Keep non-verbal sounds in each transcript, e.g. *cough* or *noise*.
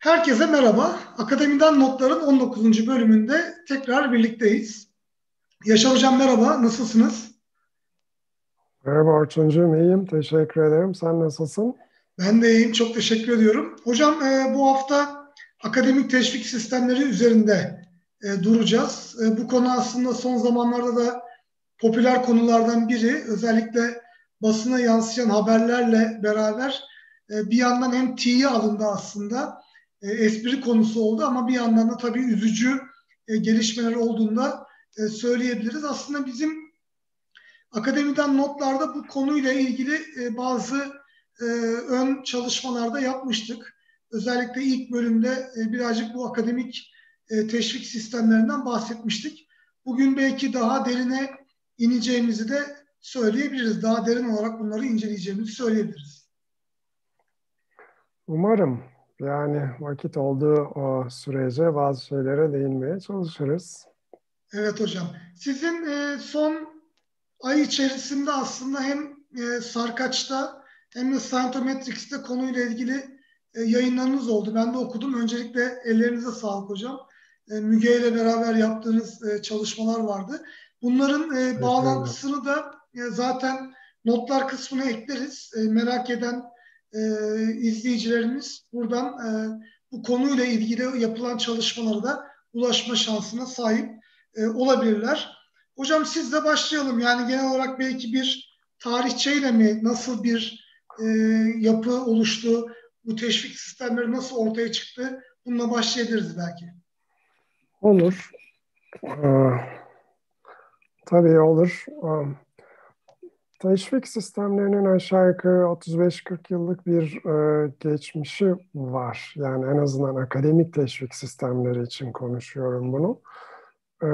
Herkese merhaba. Akademiden Notlar'ın 19. bölümünde tekrar birlikteyiz. Yaşar Hocam merhaba, nasılsınız? Merhaba Orçuncuğum, iyiyim. Teşekkür ederim. Sen nasılsın? Ben de iyiyim, çok teşekkür ediyorum. Hocam e, bu hafta akademik teşvik sistemleri üzerinde e, duracağız. E, bu konu aslında son zamanlarda da popüler konulardan biri. Özellikle basına yansıyan haberlerle beraber bir yandan hem tiye alındı aslında e, espri konusu oldu ama bir yandan da tabii üzücü e, gelişmeler olduğunda e, söyleyebiliriz. Aslında bizim akademiden notlarda bu konuyla ilgili e, bazı ön çalışmalarda yapmıştık. Özellikle ilk bölümde birazcık bu akademik teşvik sistemlerinden bahsetmiştik. Bugün belki daha derine ineceğimizi de söyleyebiliriz. Daha derin olarak bunları inceleyeceğimizi söyleyebiliriz. Umarım. Yani vakit olduğu o sürece bazı şeylere değinmeye çalışırız. Evet hocam. Sizin e, son ay içerisinde aslında hem e, Sarkaç'ta hem de Scientometrics'te konuyla ilgili e, yayınlarınız oldu. Ben de okudum. Öncelikle ellerinize sağlık hocam. E, Müge ile beraber yaptığınız e, çalışmalar vardı. Bunların e, bağlantısını da e, zaten notlar kısmına ekleriz. E, merak eden e, izleyicilerimiz buradan e, bu konuyla ilgili yapılan çalışmalara da ulaşma şansına sahip e, olabilirler. Hocam sizle başlayalım. Yani genel olarak belki bir tarihçeyle mi nasıl bir e, yapı oluştu, bu teşvik sistemleri nasıl ortaya çıktı? Bununla başlayabiliriz belki. Olur. Ee, tabii olur. Um, Teşvik sistemlerinin aşağı yukarı 35-40 yıllık bir e, geçmişi var. Yani en azından akademik teşvik sistemleri için konuşuyorum bunu. E,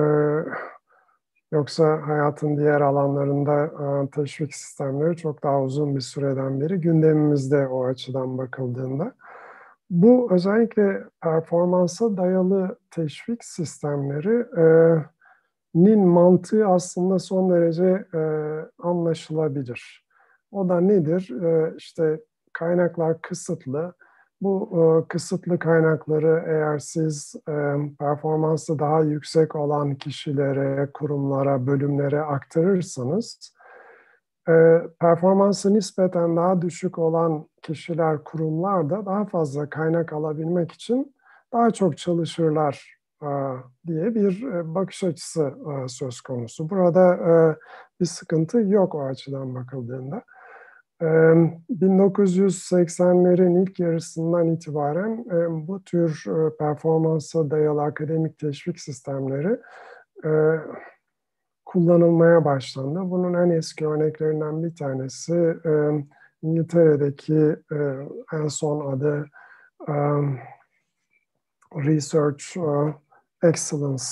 yoksa hayatın diğer alanlarında e, teşvik sistemleri çok daha uzun bir süreden beri gündemimizde o açıdan bakıldığında. Bu özellikle performansa dayalı teşvik sistemleri... E, nin mantığı aslında son derece e, anlaşılabilir. O da nedir? E, işte kaynaklar kısıtlı. Bu e, kısıtlı kaynakları eğer siz e, performansı daha yüksek olan kişilere, kurumlara, bölümlere aktarırsanız, e, performansı nispeten daha düşük olan kişiler, kurumlar da daha fazla kaynak alabilmek için daha çok çalışırlar diye bir e, bakış açısı söz konusu. Burada e, bir sıkıntı yok o açıdan bakıldığında. 1980'lerin ilk yarısından itibaren bu tür e, performansa dayalı akademik teşvik sistemleri kullanılmaya başlandı. Bunun en eski örneklerinden bir tanesi İngiltere'deki en son adı Research Excellence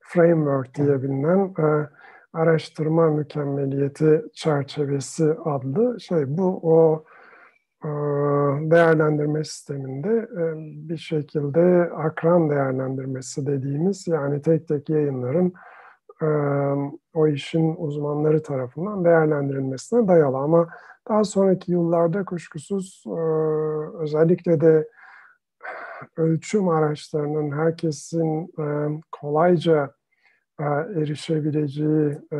Framework diye bilinen e, araştırma mükemmeliyeti çerçevesi adlı şey. Bu o e, değerlendirme sisteminde e, bir şekilde akran değerlendirmesi dediğimiz yani tek tek yayınların o işin uzmanları tarafından değerlendirilmesine dayalı. Ama daha sonraki yıllarda kuşkusuz özellikle de ölçüm araçlarının herkesin e, kolayca e, erişebileceği e,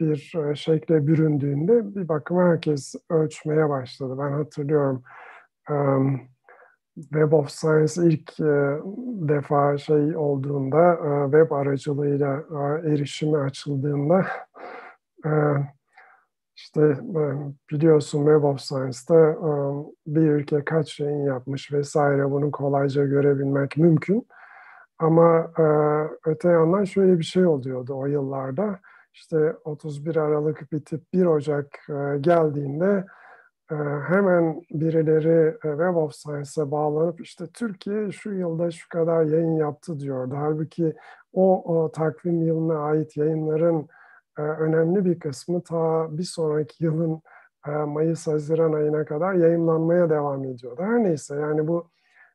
bir e, şekle büründüğünde bir bakıma herkes ölçmeye başladı. Ben hatırlıyorum um, Web of Science ilk e, defa şey olduğunda, e, web aracılığıyla e, erişimi açıldığında e, işte e, biliyorsun Web of Science'da e, bir ülke kaç yayın yapmış vesaire bunu kolayca görebilmek mümkün. Ama e, öte yandan şöyle bir şey oluyordu o yıllarda. İşte 31 Aralık bitip 1 Ocak geldiğinde hemen birileri Web of Science'a bağlanıp işte Türkiye şu yılda şu kadar yayın yaptı diyordu. Halbuki o, o takvim yılına ait yayınların önemli bir kısmı ta bir sonraki yılın e, Mayıs-Haziran ayına kadar yayınlanmaya devam ediyordu. Her neyse yani bu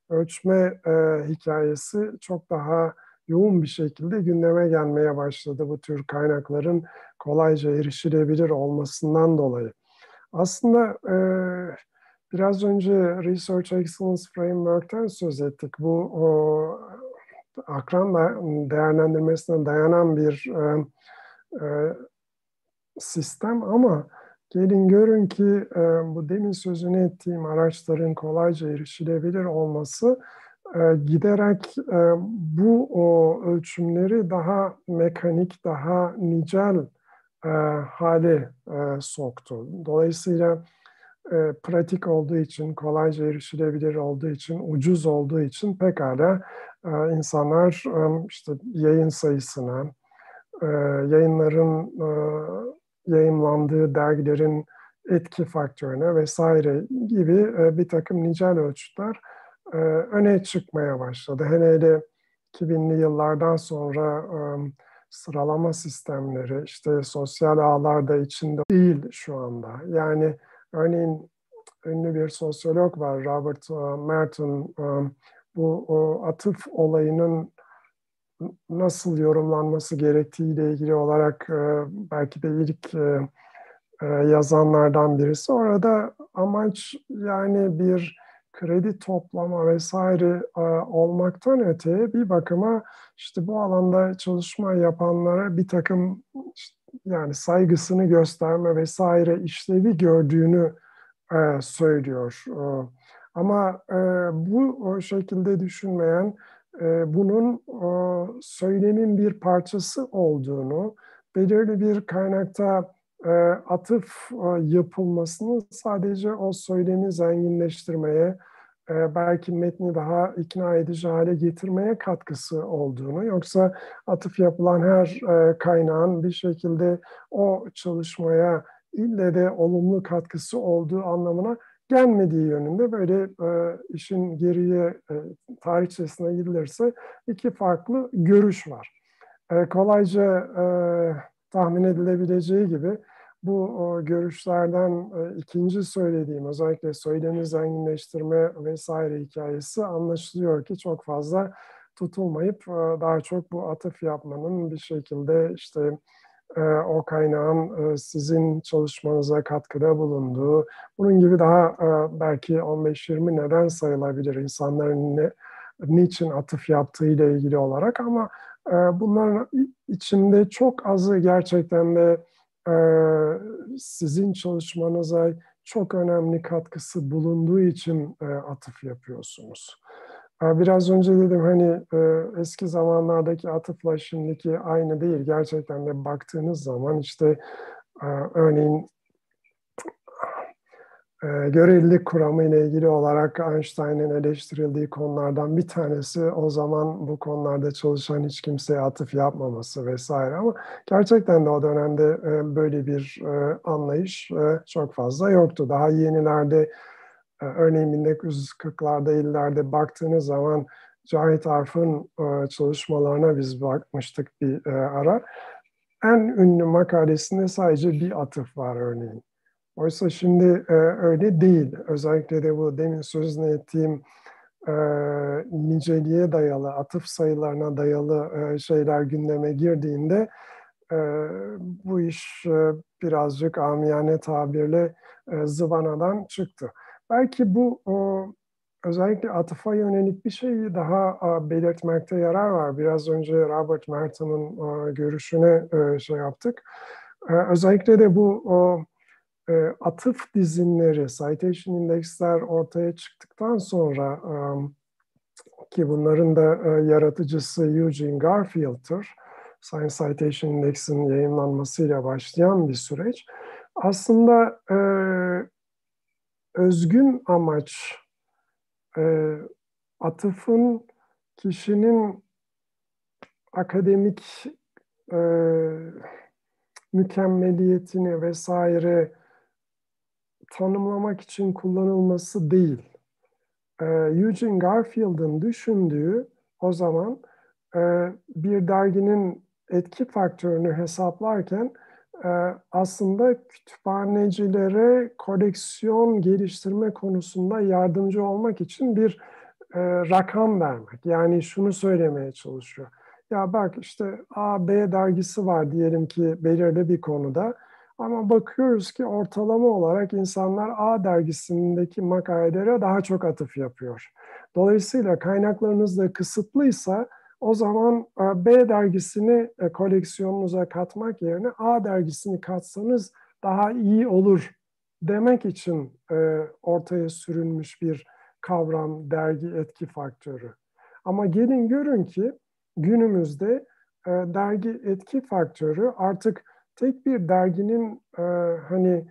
ölçme e, hikayesi çok daha yoğun bir şekilde gündeme gelmeye başladı bu tür kaynakların kolayca erişilebilir olmasından dolayı. Aslında Biraz önce Research Excellence Framework'ten söz ettik. Bu o, akran değerlendirmesine dayanan bir e, e, sistem ama gelin görün ki e, bu demin sözünü ettiğim araçların kolayca erişilebilir olması e, giderek e, bu o ölçümleri daha mekanik, daha nicel e, hale e, soktu. Dolayısıyla e, pratik olduğu için, kolayca erişilebilir olduğu için, ucuz olduğu için pekala e, insanlar e, işte yayın sayısına, e, yayınların e, yayınlandığı dergilerin etki faktörüne vesaire gibi e, bir takım nicel ölçütler e, öne çıkmaya başladı. Hele hele 2000'li yıllardan sonra e, sıralama sistemleri işte sosyal ağlarda içinde değil şu anda. Yani örneğin ünlü bir sosyolog var Robert Merton bu o atıf olayının nasıl yorumlanması gerektiğiyle ilgili olarak belki de ilk yazanlardan birisi. Orada amaç yani bir kredi toplama vesaire e, olmaktan öte bir bakıma işte bu alanda çalışma yapanlara bir takım işte, yani saygısını gösterme vesaire işlevi gördüğünü e, söylüyor. E, ama e, bu şekilde düşünmeyen e, bunun e, söylemin bir parçası olduğunu, belirli bir kaynakta e, atıf e, yapılmasının sadece o söylemi zenginleştirmeye, belki metni daha ikna edici hale getirmeye katkısı olduğunu, yoksa atıf yapılan her kaynağın bir şekilde o çalışmaya ille de olumlu katkısı olduğu anlamına gelmediği yönünde böyle işin geriye tarihçesine gidilirse iki farklı görüş var. kolayca tahmin edilebileceği gibi bu o, görüşlerden e, ikinci söylediğim özellikle söylemi zenginleştirme vesaire hikayesi anlaşılıyor ki çok fazla tutulmayıp e, daha çok bu atıf yapmanın bir şekilde işte e, o kaynağın e, sizin çalışmanıza katkıda bulunduğu, bunun gibi daha e, belki 15-20 neden sayılabilir insanların ne, niçin atıf yaptığı ile ilgili olarak ama e, bunların içinde çok azı gerçekten de sizin çalışmanıza çok önemli katkısı bulunduğu için e, atıf yapıyorsunuz. Biraz önce dedim hani e, eski zamanlardaki atıfla şimdiki aynı değil. Gerçekten de baktığınız zaman işte e, örneğin e, görelilik kuramı ile ilgili olarak Einstein'ın eleştirildiği konulardan bir tanesi o zaman bu konularda çalışan hiç kimseye atıf yapmaması vesaire ama gerçekten de o dönemde böyle bir anlayış çok fazla yoktu. Daha yenilerde örneğin 1940'larda 50'lerde baktığınız zaman Cahit Arf'ın e, çalışmalarına biz bakmıştık bir e, ara. En ünlü makalesinde sadece bir atıf var örneğin. Oysa şimdi e, öyle değil. Özellikle de bu demin sözünü ettiğim niceliğe dayalı, atıf sayılarına dayalı şeyler gündeme girdiğinde bu iş birazcık amiyane tabirle zıvanadan çıktı. Belki bu özellikle atıfa yönelik bir şeyi daha belirtmekte yarar var. Biraz önce Robert Merton'un görüşüne şey yaptık. E, özellikle de bu o, e, atıf dizinleri, citation indeksler ortaya çıktıktan sonra e, ki bunların da yaratıcısı Eugene Garfield'tır. Science Citation Index'in yayınlanmasıyla başlayan bir süreç. Aslında e, özgün amaç e, atıfın kişinin akademik e, mükemmeliyetini vesaire tanımlamak için kullanılması değil. Ee, Eugene Garfield'ın düşündüğü o zaman e, bir derginin etki faktörünü hesaplarken e, aslında kütüphanecilere koleksiyon geliştirme konusunda yardımcı olmak için bir e, rakam vermek. Yani şunu söylemeye çalışıyor. Ya bak işte A, B dergisi var diyelim ki belirli bir konuda Ama bakıyoruz ki ortalama olarak insanlar A dergisindeki makalelere daha çok atıf yapıyor. Dolayısıyla kaynaklarınız da kısıtlıysa o zaman e, B dergisini e, koleksiyonunuza katmak yerine A dergisini katsanız daha iyi olur demek için e, ortaya sürülmüş bir kavram dergi etki faktörü. Ama gelin görün ki günümüzde dergi etki faktörü artık tek bir derginin hani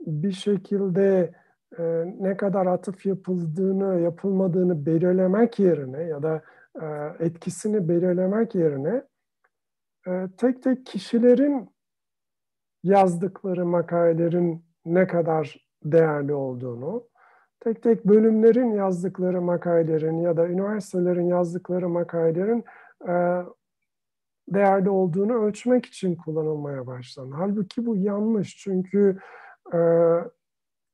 bir şekilde e, ne kadar atıf yapıldığını, yapılmadığını belirlemek yerine ya da e, etkisini belirlemek yerine e, tek tek kişilerin yazdıkları makalelerin ne kadar değerli olduğunu, tek tek bölümlerin yazdıkları makalelerin ya da üniversitelerin yazdıkları makalelerin değerli olduğunu ölçmek için kullanılmaya başlandı. Halbuki bu yanlış çünkü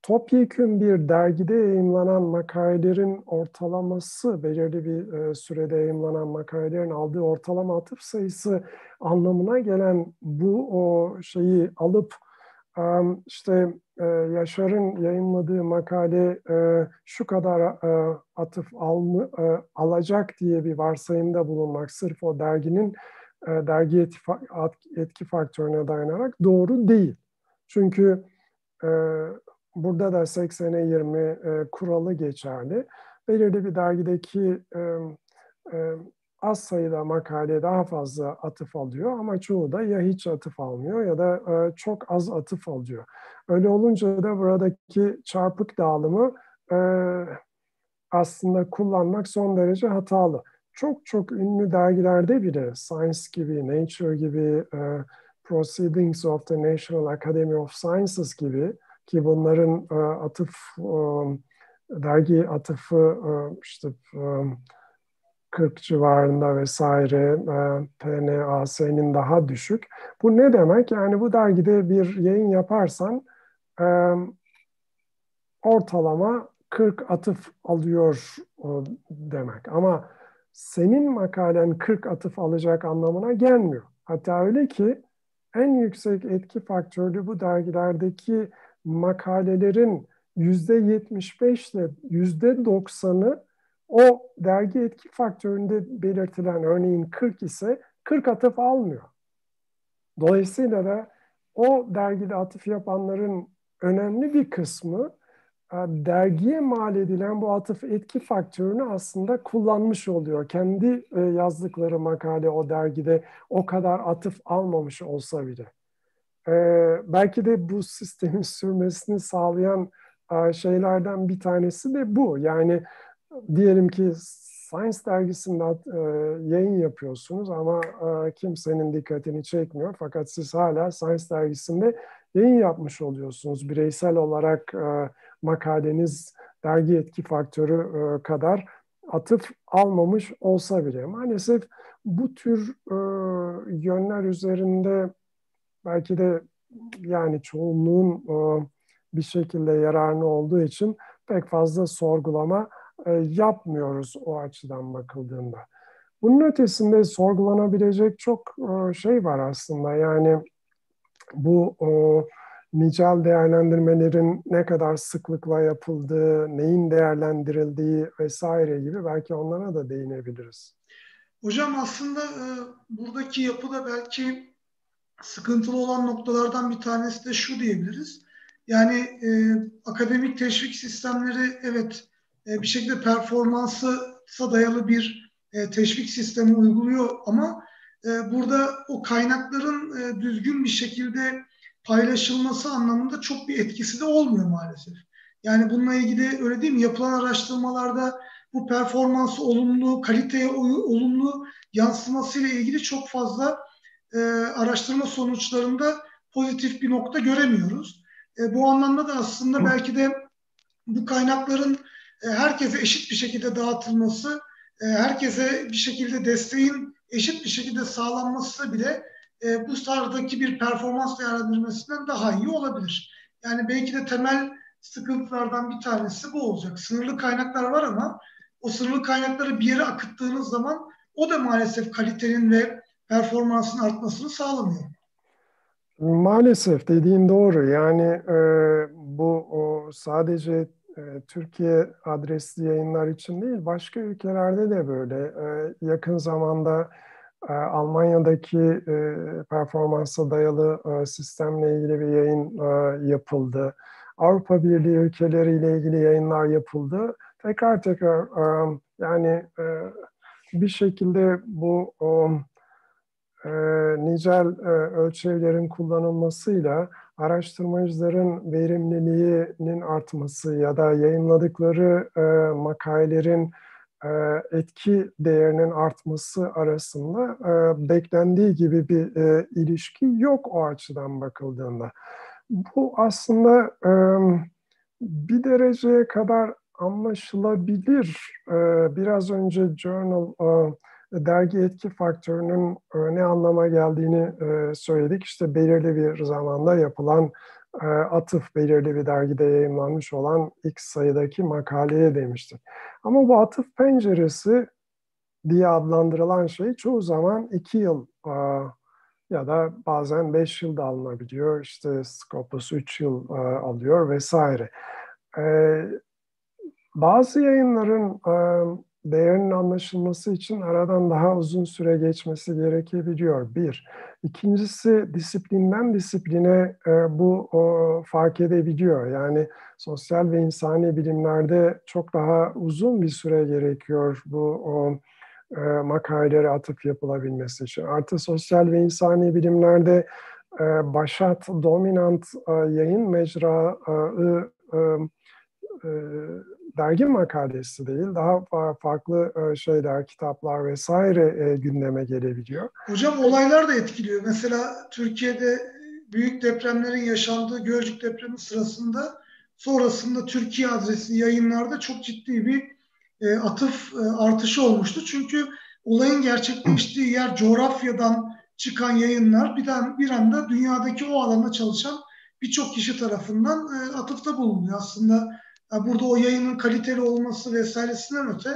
topyekün bir dergide yayınlanan makalelerin ortalaması, belirli bir e, sürede yayınlanan makalelerin aldığı ortalama atıf sayısı anlamına gelen bu o şeyi alıp işte e, Yaşar'ın yayınladığı makale e, şu kadar atıf alma, alacak diye bir varsayımda bulunmak sırf o derginin dergi etki faktörüne dayanarak doğru değil. Çünkü Burada da 80'e 20 e, kuralı geçerli. Belirli bir dergideki e, e, az sayıda makale daha fazla atıf alıyor ama çoğu da ya hiç atıf almıyor ya da e, çok az atıf alıyor. Öyle olunca da buradaki çarpık dağılımı e, aslında kullanmak son derece hatalı. Çok çok ünlü dergilerde bile Science gibi, Nature gibi, e, Proceedings of the National Academy of Sciences gibi ki bunların e, atıf e, dergi atıfı e, işte 40 civarında vesaire PNAS'nin daha düşük. Bu ne demek? Yani bu dergide bir yayın yaparsan ortalama 40 atıf alıyor demek. Ama senin makalen 40 atıf alacak anlamına gelmiyor. Hatta öyle ki en yüksek etki faktörlü bu dergilerdeki makalelerin yüzde yetmiş beşle yüzde doksanı o dergi etki faktöründe belirtilen örneğin 40 ise 40 atıf almıyor. Dolayısıyla da o dergide atıf yapanların önemli bir kısmı e, dergiye mal edilen bu atıf etki faktörünü aslında kullanmış oluyor. Kendi e, yazdıkları makale o dergide o kadar atıf almamış olsa bile. Ee, belki de bu sistemin *laughs* sürmesini sağlayan e, şeylerden bir tanesi de bu. Yani diyelim ki Science dergisinde e, yayın yapıyorsunuz ama e, kimsenin dikkatini çekmiyor. Fakat siz hala Science dergisinde yayın yapmış oluyorsunuz. Bireysel olarak e, makaleniz dergi etki faktörü kadar atıf almamış olsa bile. Maalesef bu tür yönler üzerinde belki de yani çoğunluğun e, bir şekilde yararlı olduğu için pek fazla sorgulama e, yapmıyoruz o açıdan bakıldığında. Bunun ötesinde sorgulanabilecek çok e, şey var aslında. Yani bu nicel değerlendirmelerin ne kadar sıklıkla yapıldığı, neyin değerlendirildiği vesaire gibi belki onlara da değinebiliriz. Hocam aslında buradaki yapıda belki sıkıntılı olan noktalardan bir tanesi de şu diyebiliriz. Yani e, akademik teşvik sistemleri evet e, bir şekilde performansa dayalı bir e, teşvik sistemi uyguluyor ama e, burada o kaynakların e, düzgün bir şekilde paylaşılması anlamında çok bir etkisi de olmuyor maalesef. Yani bununla ilgili öyle değil mi? Yapılan araştırmalarda bu performansı olumlu, kaliteye olumlu yansımasıyla ilgili çok fazla e, araştırma sonuçlarında pozitif bir nokta göremiyoruz. E, bu anlamda da aslında belki de bu kaynakların e, herkese eşit bir şekilde dağıtılması, e, herkese bir şekilde desteğin eşit bir şekilde sağlanması bile e, bu sardaki bir performans değerlendirmesinden daha iyi olabilir. Yani belki de temel sıkıntılardan bir tanesi bu olacak. Sınırlı kaynaklar var ama o sınırlı kaynakları bir yere akıttığınız zaman o da maalesef kalitenin ve performansın artmasını sağlamıyor. Maalesef dediğin doğru. Yani e, bu o sadece e, Türkiye adresli yayınlar için değil, başka ülkelerde de böyle. E, yakın zamanda e, Almanya'daki e, performansa dayalı e, sistemle ilgili bir yayın e, yapıldı. Avrupa Birliği ülkeleriyle ilgili yayınlar yapıldı. Tekrar tekrar e, yani e, bir şekilde bu o, e, nicel e, ölçevlerin kullanılmasıyla araştırmacıların verimliliğinin artması ya da yayınladıkları e, makalelerin e, etki değerinin artması arasında e, beklendiği gibi bir e, ilişki yok o açıdan bakıldığında. Bu aslında e, bir dereceye kadar anlaşılabilir. E, biraz önce Journal e, dergi etki faktörünün e, ne anlama geldiğini e, söyledik. İşte belirli bir zamanda yapılan e, atıf belirli bir dergide yayınlanmış olan X sayıdaki makaleye demiştik. Ama bu atıf penceresi diye adlandırılan şey çoğu zaman iki yıl ya da bazen beş yılda alınabiliyor. İşte Scopus üç yıl alıyor vesaire. Bazı yayınların değerinin anlaşılması için aradan daha uzun süre geçmesi gerekebiliyor. Bir. İkincisi disiplinden disipline e, bu o, fark edebiliyor. Yani sosyal ve insani bilimlerde çok daha uzun bir süre gerekiyor bu o, e, makalelere atıp yapılabilmesi için. Artı sosyal ve insani bilimlerde e, başat, dominant e, yayın mecraı e, e, dergi makalesi değil, daha farklı e, şeyler, kitaplar vesaire e, gündeme gelebiliyor. Hocam olaylar da etkiliyor. Mesela Türkiye'de büyük depremlerin yaşandığı Gölcük depremi sırasında sonrasında Türkiye adresi yayınlarda çok ciddi bir e, atıf artışı olmuştu. Çünkü olayın gerçekleştiği yer coğrafyadan çıkan yayınlar bir, bir anda dünyadaki o alanda çalışan birçok kişi tarafından atıfta bulunuyor. Aslında burada o yayının kaliteli olması vesairesinden öte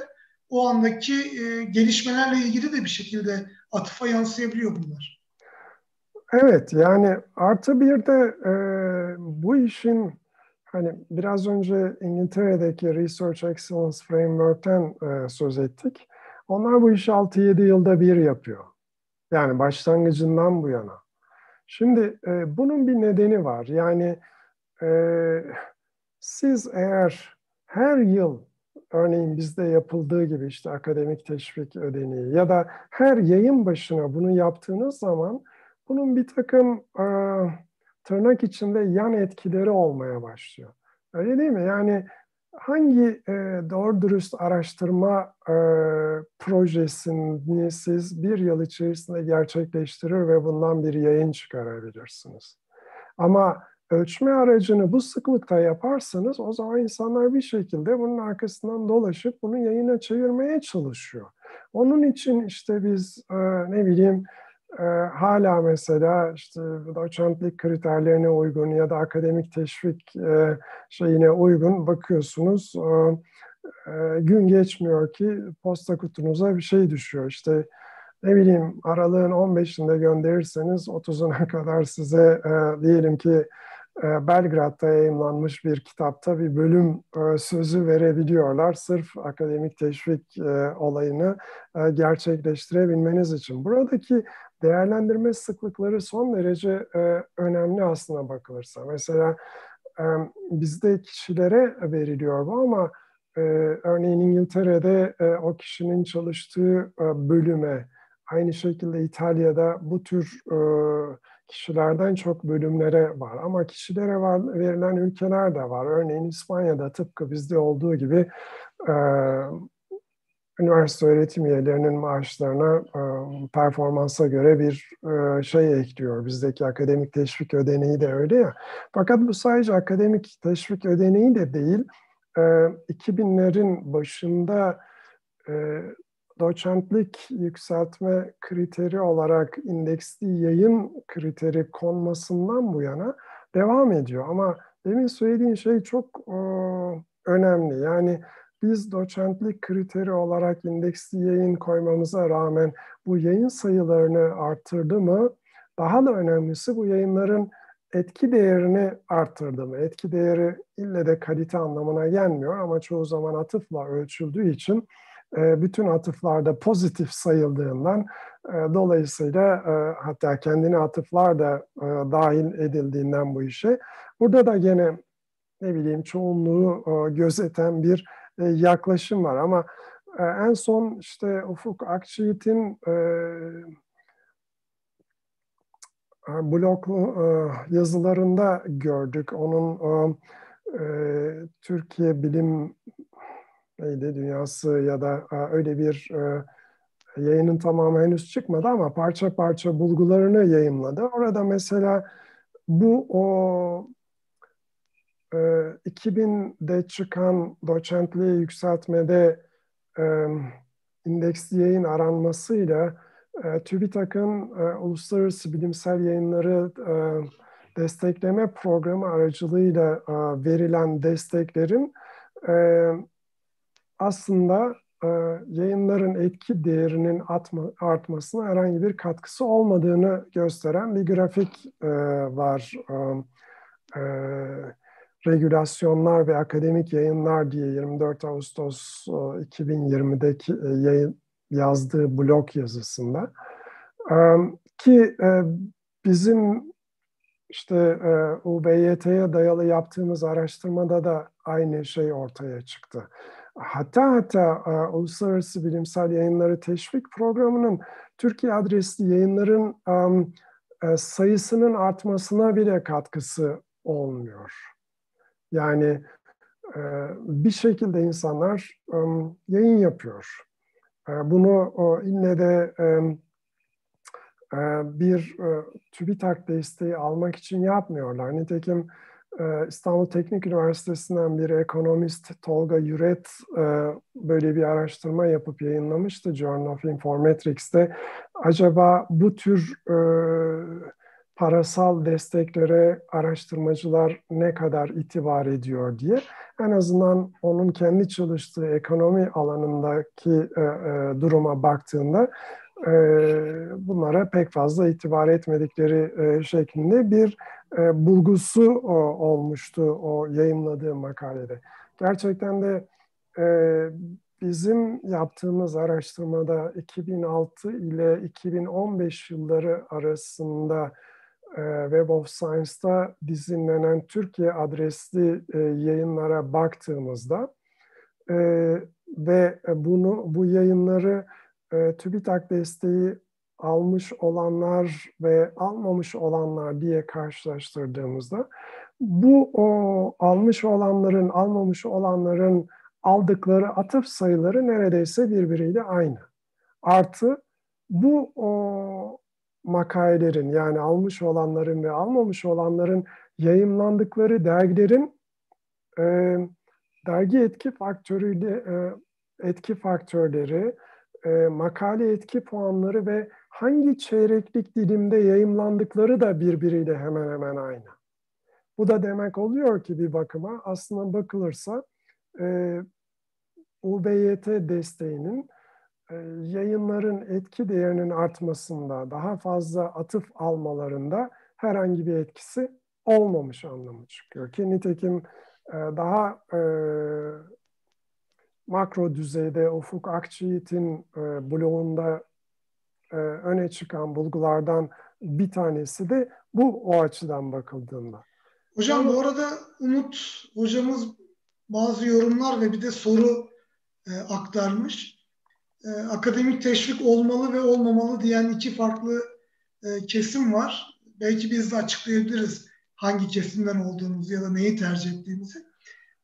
o andaki e, gelişmelerle ilgili de bir şekilde atıfa yansıyabiliyor bunlar. Evet yani artı bir de e, bu işin hani biraz önce İngiltere'deki Research Excellence Framework'ten e, söz ettik. Onlar bu işi 6-7 yılda bir yapıyor. Yani başlangıcından bu yana. Şimdi e, bunun bir nedeni var. Yani e, siz eğer her yıl örneğin bizde yapıldığı gibi işte akademik teşvik ödeneği ya da her yayın başına bunu yaptığınız zaman bunun bir takım e, tırnak içinde yan etkileri olmaya başlıyor. Öyle değil mi? Yani hangi e, doğru dürüst araştırma e, projesini siz bir yıl içerisinde gerçekleştirir ve bundan bir yayın çıkarabilirsiniz? Ama ölçme aracını bu sıklıkta yaparsanız o zaman insanlar bir şekilde bunun arkasından dolaşıp bunu yayına çevirmeye çalışıyor. Onun için işte biz e, ne bileyim e, hala mesela işte doçentlik kriterlerine uygun ya da akademik teşvik e, şeyine uygun bakıyorsunuz e, e, gün geçmiyor ki posta kutunuza bir şey düşüyor. İşte ne bileyim aralığın 15'inde gönderirseniz 30'una *laughs* kadar size e, diyelim ki Belgrad'da yayınlanmış bir kitapta bir bölüm e, sözü verebiliyorlar. Sırf akademik teşvik e, olayını gerçekleştirebilmeniz için. Buradaki değerlendirme sıklıkları son derece önemli aslına bakılırsa. Mesela bizde kişilere veriliyor bu ama örneğin İngiltere'de o kişinin çalıştığı bölüme, aynı şekilde İtalya'da bu tür kişilerden çok bölümlere var. Ama kişilere var, verilen ülkeler de var. Örneğin İspanya'da tıpkı bizde olduğu gibi e, üniversite öğretim üyelerinin maaşlarına e, performansa göre bir e, şey ekliyor. Bizdeki akademik teşvik ödeneği de öyle ya. Fakat bu sadece akademik teşvik ödeneği de değil. E, 2000'lerin başında e, doçentlik yükseltme kriteri olarak indeksli yayın kriteri konmasından bu yana devam ediyor. Ama demin söylediğin şey çok e, önemli. Yani biz doçentlik kriteri olarak indeksli yayın koymamıza rağmen bu yayın sayılarını arttırdı mı? daha da önemlisi bu yayınların etki değerini arttırdı mı? Etki değeri ille de kalite anlamına gelmiyor ama çoğu zaman atıfla ölçüldüğü için bütün atıflarda pozitif sayıldığından e, dolayısıyla e, hatta kendine atıflar da dahil edildiğinden bu işe burada da gene ne bileyim çoğunluğu gözeten bir yaklaşım var ama en son işte Ufuk Akçiğit'in blog yazılarında gördük. Onun Türkiye Bilim neydi dünyası ya da öyle bir yayının tamamı henüz çıkmadı ama parça parça bulgularını yayınladı. Orada mesela bu o 2000'de çıkan doçentliğe yükseltmede indeksli yayın aranmasıyla e, TÜBİTAK'ın uluslararası bilimsel yayınları destekleme programı aracılığıyla verilen desteklerin aslında e, yayınların etki değerinin atma, artmasına herhangi bir katkısı olmadığını gösteren bir grafik e, var. E, e, regülasyonlar ve akademik yayınlar diye 24 Ağustos 2020'deki e, yayın, yazdığı blog yazısında. E, ki e, bizim işte e, UBYT'ye dayalı yaptığımız araştırmada da aynı şey ortaya çıktı. Hatta hatta e, Uluslararası Bilimsel Yayınları Teşvik Programı'nın Türkiye adresli yayınların e, sayısının artmasına bile katkısı olmuyor. Yani e, bir şekilde insanlar yayın yapıyor. Bunu ille de bir TÜBİTAK desteği almak için yapmıyorlar. Nitekim İstanbul Teknik Üniversitesi'nden bir ekonomist Tolga Yüret e, böyle bir araştırma yapıp yayınlamıştı Journal of Informatics'te. Acaba bu tür e, parasal desteklere araştırmacılar ne kadar itibar ediyor diye en azından onun kendi çalıştığı ekonomi alanındaki e, duruma baktığında bunlara pek fazla itibar etmedikleri şeklinde bir e, bulgusu o, olmuştu o yayınladığı makalede. Gerçekten de e, bizim yaptığımız araştırmada 2006 ile 2015 yılları arasında e, Web of Science'da dizinlenen Türkiye adresli e, yayınlara baktığımızda e, ve bunu bu yayınları e, TÜBİTAK desteği almış olanlar ve almamış olanlar diye karşılaştırdığımızda bu o almış olanların almamış olanların aldıkları atıf sayıları neredeyse birbiriyle aynı. Artı bu o makalelerin yani almış olanların ve almamış olanların yayınlandıkları dergilerin e, dergi etki faktörüyle e, etki faktörleri, e, makale etki puanları ve hangi çeyreklik dilimde yayımlandıkları da birbiriyle hemen hemen aynı. Bu da demek oluyor ki bir bakıma aslında bakılırsa e, UBYT desteğinin e, yayınların etki değerinin artmasında, daha fazla atıf almalarında herhangi bir etkisi olmamış anlamı çıkıyor. Ki nitekim e, daha e, makro düzeyde Ufuk Akçiğit'in e, blogunda e, öne çıkan bulgulardan bir tanesi de bu o açıdan bakıldığında. Hocam bu arada Umut hocamız bazı yorumlar ve bir de soru e, aktarmış. E, akademik teşvik olmalı ve olmamalı diyen iki farklı e, kesim var. Belki biz de açıklayabiliriz hangi kesimden olduğumuzu ya da neyi tercih ettiğimizi.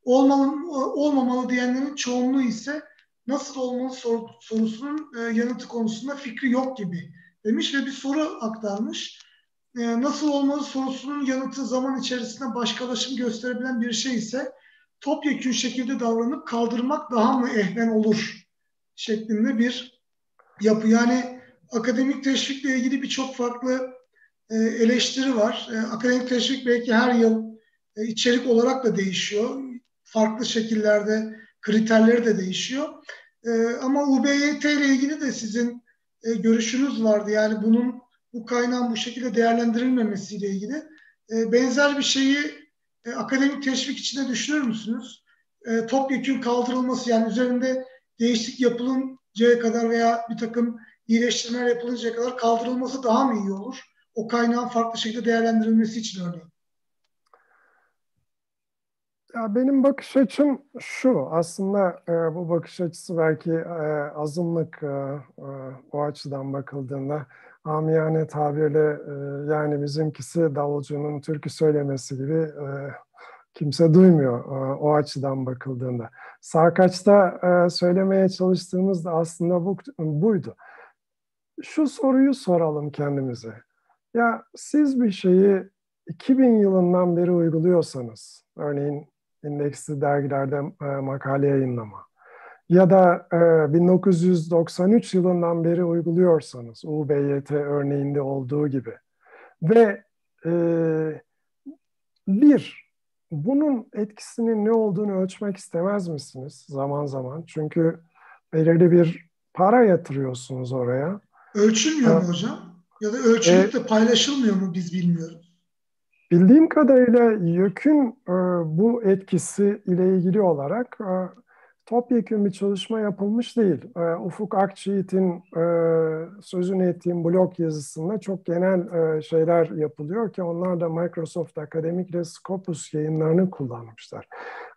Olmalı, olmamalı diyenlerin çoğunluğu ise nasıl olmalı sor, sorusunun e, yanıtı konusunda fikri yok gibi demiş ve bir soru aktarmış. E, nasıl olmalı sorusunun yanıtı zaman içerisinde başkalaşım gösterebilen bir şey ise topyekün şekilde davranıp kaldırmak daha mı ehven olur şeklinde bir yapı. Yani akademik teşvikle ilgili birçok farklı e, eleştiri var. E, akademik teşvik belki her yıl e, içerik olarak da değişiyor. Farklı şekillerde kriterleri de değişiyor. E, ama UBYT ile ilgili de sizin e, görüşünüz vardı. Yani bunun bu kaynağın bu şekilde değerlendirilmemesiyle ilgili e, benzer bir şeyi e, akademik teşvik içinde düşünür müsünüz? E, topyekun kaldırılması yani üzerinde değişiklik yapılıncaya kadar veya bir takım iyileştirmeler yapılıncaya kadar kaldırılması daha mı iyi olur? O kaynağın farklı şekilde değerlendirilmesi için örneğin. Ya benim bakış açım şu, aslında e, bu bakış açısı belki e, azınlık e, e, o açıdan bakıldığında amiyane tabirle e, yani bizimkisi davulcunun türkü söylemesi gibi e, kimse duymuyor e, o açıdan bakıldığında. Sarkaç'ta e, söylemeye çalıştığımız da aslında bu, buydu. Şu soruyu soralım kendimize. Ya siz bir şeyi 2000 yılından beri uyguluyorsanız, örneğin indeksli dergilerde e, makale yayınlama ya da e, 1993 yılından beri uyguluyorsanız UBYT örneğinde olduğu gibi ve e, bir bunun etkisinin ne olduğunu ölçmek istemez misiniz zaman zaman? Çünkü belirli bir para yatırıyorsunuz oraya. Ölçülmüyor mu hocam? Ya da ölçülüp de paylaşılmıyor mu biz bilmiyoruz. Bildiğim kadarıyla YÖK'ün e, bu etkisi ile ilgili olarak e, topyekun bir çalışma yapılmış değil. E, Ufuk Akçiğit'in e, sözünü ettiğim blog yazısında çok genel e, şeyler yapılıyor ki onlar da Microsoft Academic ile Scopus yayınlarını kullanmışlar.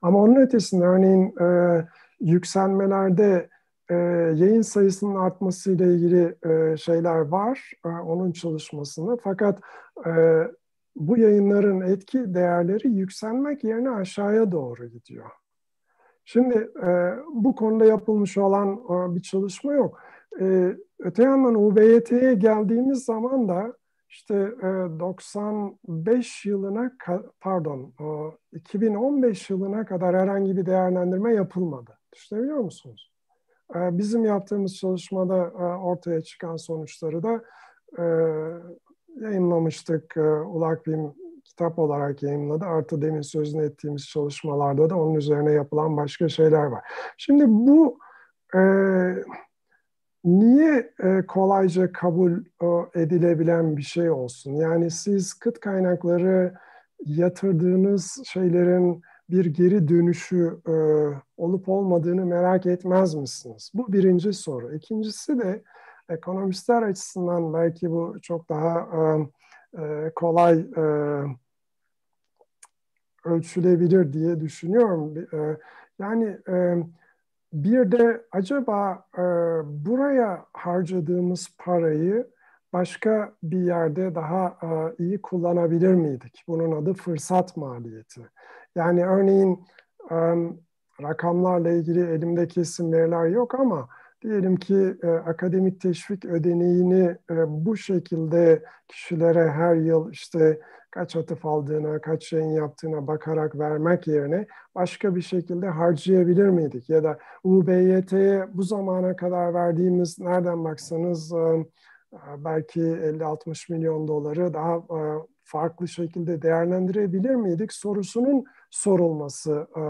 Ama onun ötesinde örneğin e, yükselmelerde e, yayın sayısının artması ile ilgili e, şeyler var e, onun çalışmasında. Fakat e, bu yayınların etki değerleri yükselmek yerine aşağıya doğru gidiyor. Şimdi e, bu konuda yapılmış olan e, bir çalışma yok. E, öte yandan UBYT'ye geldiğimiz zaman da işte e, 95 yılına pardon e, 2015 yılına kadar herhangi bir değerlendirme yapılmadı. Düşünebiliyor musunuz? Bizim yaptığımız çalışmada ortaya çıkan sonuçları da yayınlamıştık. E, Ulak Bim kitap olarak yayınladı. Artı demin sözünü ettiğimiz çalışmalarda da onun üzerine yapılan başka şeyler var. Şimdi bu e, niye e, kolayca kabul e, edilebilen bir şey olsun? Yani siz kıt kaynakları yatırdığınız şeylerin bir geri dönüşü e, olup olmadığını merak etmez misiniz? Bu birinci soru. İkincisi de ekonomistler açısından belki bu çok daha kolay e, ölçülebilir diye düşünüyorum. Yani bir de acaba buraya harcadığımız parayı başka bir yerde daha iyi kullanabilir miydik? Bunun adı fırsat maliyeti. Yani örneğin rakamlarla ilgili elimdeki isim veriler yok ama diyelim ki e, akademik teşvik ödeneğini e, bu şekilde kişilere her yıl işte kaç atıf aldığına, kaç yayın yaptığına bakarak vermek yerine başka bir şekilde harcayabilir miydik? Ya da UBYT'ye bu zamana kadar verdiğimiz nereden baksanız e, belki 50-60 milyon doları daha e, farklı şekilde değerlendirebilir miydik sorusunun sorulması e,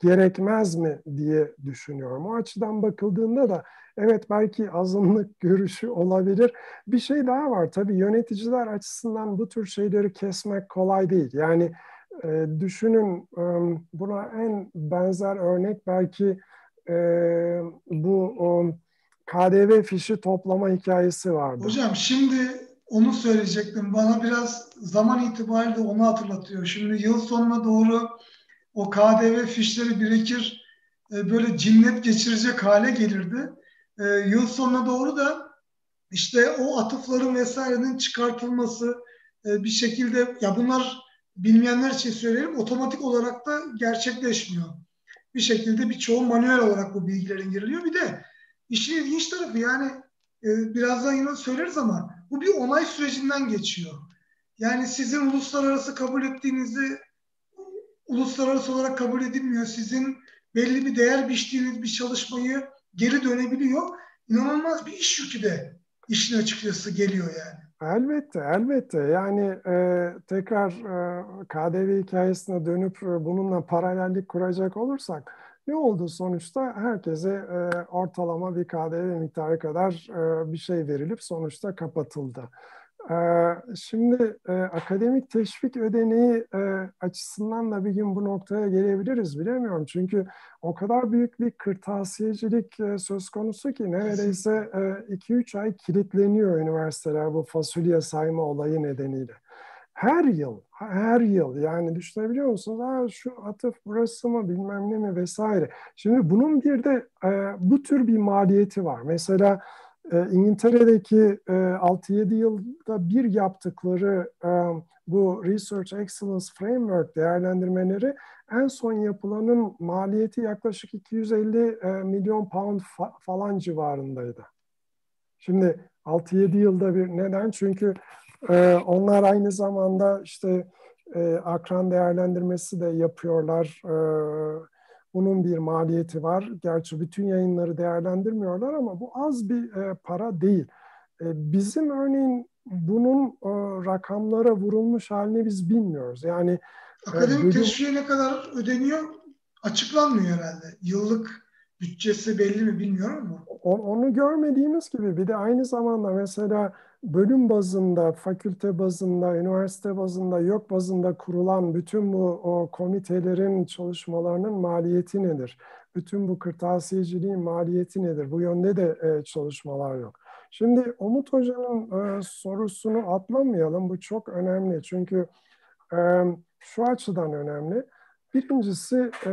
gerekmez mi diye düşünüyorum. O açıdan bakıldığında da evet belki azınlık *laughs* görüşü olabilir. Bir şey daha var tabii yöneticiler açısından bu tür şeyleri kesmek kolay değil. Yani e, düşünün e, buna en benzer örnek belki e, bu o, KDV fişi toplama hikayesi vardı. Hocam şimdi onu söyleyecektim. Bana biraz zaman itibariyle onu hatırlatıyor. Şimdi yıl sonuna doğru o KDV fişleri birikir e, böyle cinnet geçirecek hale gelirdi. E, yıl sonuna doğru da işte o atıfların vesairenin çıkartılması e, bir şekilde ya bunlar bilmeyenler için söyleyelim otomatik olarak da gerçekleşmiyor. Bir şekilde birçoğu manuel olarak bu bilgilerin giriliyor. Bir de işin ilginç tarafı yani e, birazdan yine söyleriz ama bu bir onay sürecinden geçiyor. Yani sizin uluslararası kabul ettiğinizi uluslararası olarak kabul edilmiyor. Sizin belli bir değer biçtiğiniz bir çalışmayı geri dönebiliyor. İnanılmaz bir iş yükü de işin açıkçası geliyor yani. Elbette, elbette. Yani e, tekrar e, KDV hikayesine dönüp e, bununla paralellik kuracak olursak ne oldu sonuçta? Herkese e, ortalama bir KDV miktarı kadar e, bir şey verilip sonuçta kapatıldı. Ee, şimdi e, akademik teşvik ödeneği e, açısından da bir gün bu noktaya gelebiliriz bilemiyorum. Çünkü o kadar büyük bir kırtasiyecilik e, söz konusu ki neredeyse 2-3 ay kilitleniyor üniversiteler bu fasulye sayma olayı nedeniyle. Her yıl, her yıl yani düşünebiliyor musunuz? Aa, şu atıf burası mı bilmem ne mi vesaire. Şimdi bunun bir de bu tür bir maliyeti var. Mesela e, İngiltere'deki e, 6-7 yılda bir yaptıkları e, bu Research Excellence Framework değerlendirmeleri en son yapılanın maliyeti yaklaşık 250 e, milyon pound fa falan civarındaydı. Şimdi 6-7 yılda bir neden? Çünkü e, onlar aynı zamanda işte e, akran değerlendirmesi de yapıyorlar. E, bunun bir maliyeti var. Gerçi bütün yayınları değerlendirmiyorlar ama bu az bir e, para değil. E, bizim örneğin bunun e, rakamlara vurulmuş halini biz bilmiyoruz. Yani e, akademik bölüm... teşviğe ne kadar ödeniyor açıklanmıyor herhalde. Yıllık bütçesi belli mi bilmiyorum ama. Onu görmediğimiz gibi bir de aynı zamanda mesela bölüm bazında, fakülte bazında, üniversite bazında, yok bazında kurulan bütün bu o komitelerin çalışmalarının maliyeti nedir? Bütün bu kırtasiyeciliğin maliyeti nedir? Bu yönde de e, çalışmalar yok. Şimdi Umut Hoca'nın e, sorusunu atlamayalım. Bu çok önemli. Çünkü e, şu açıdan önemli. Birincisi e,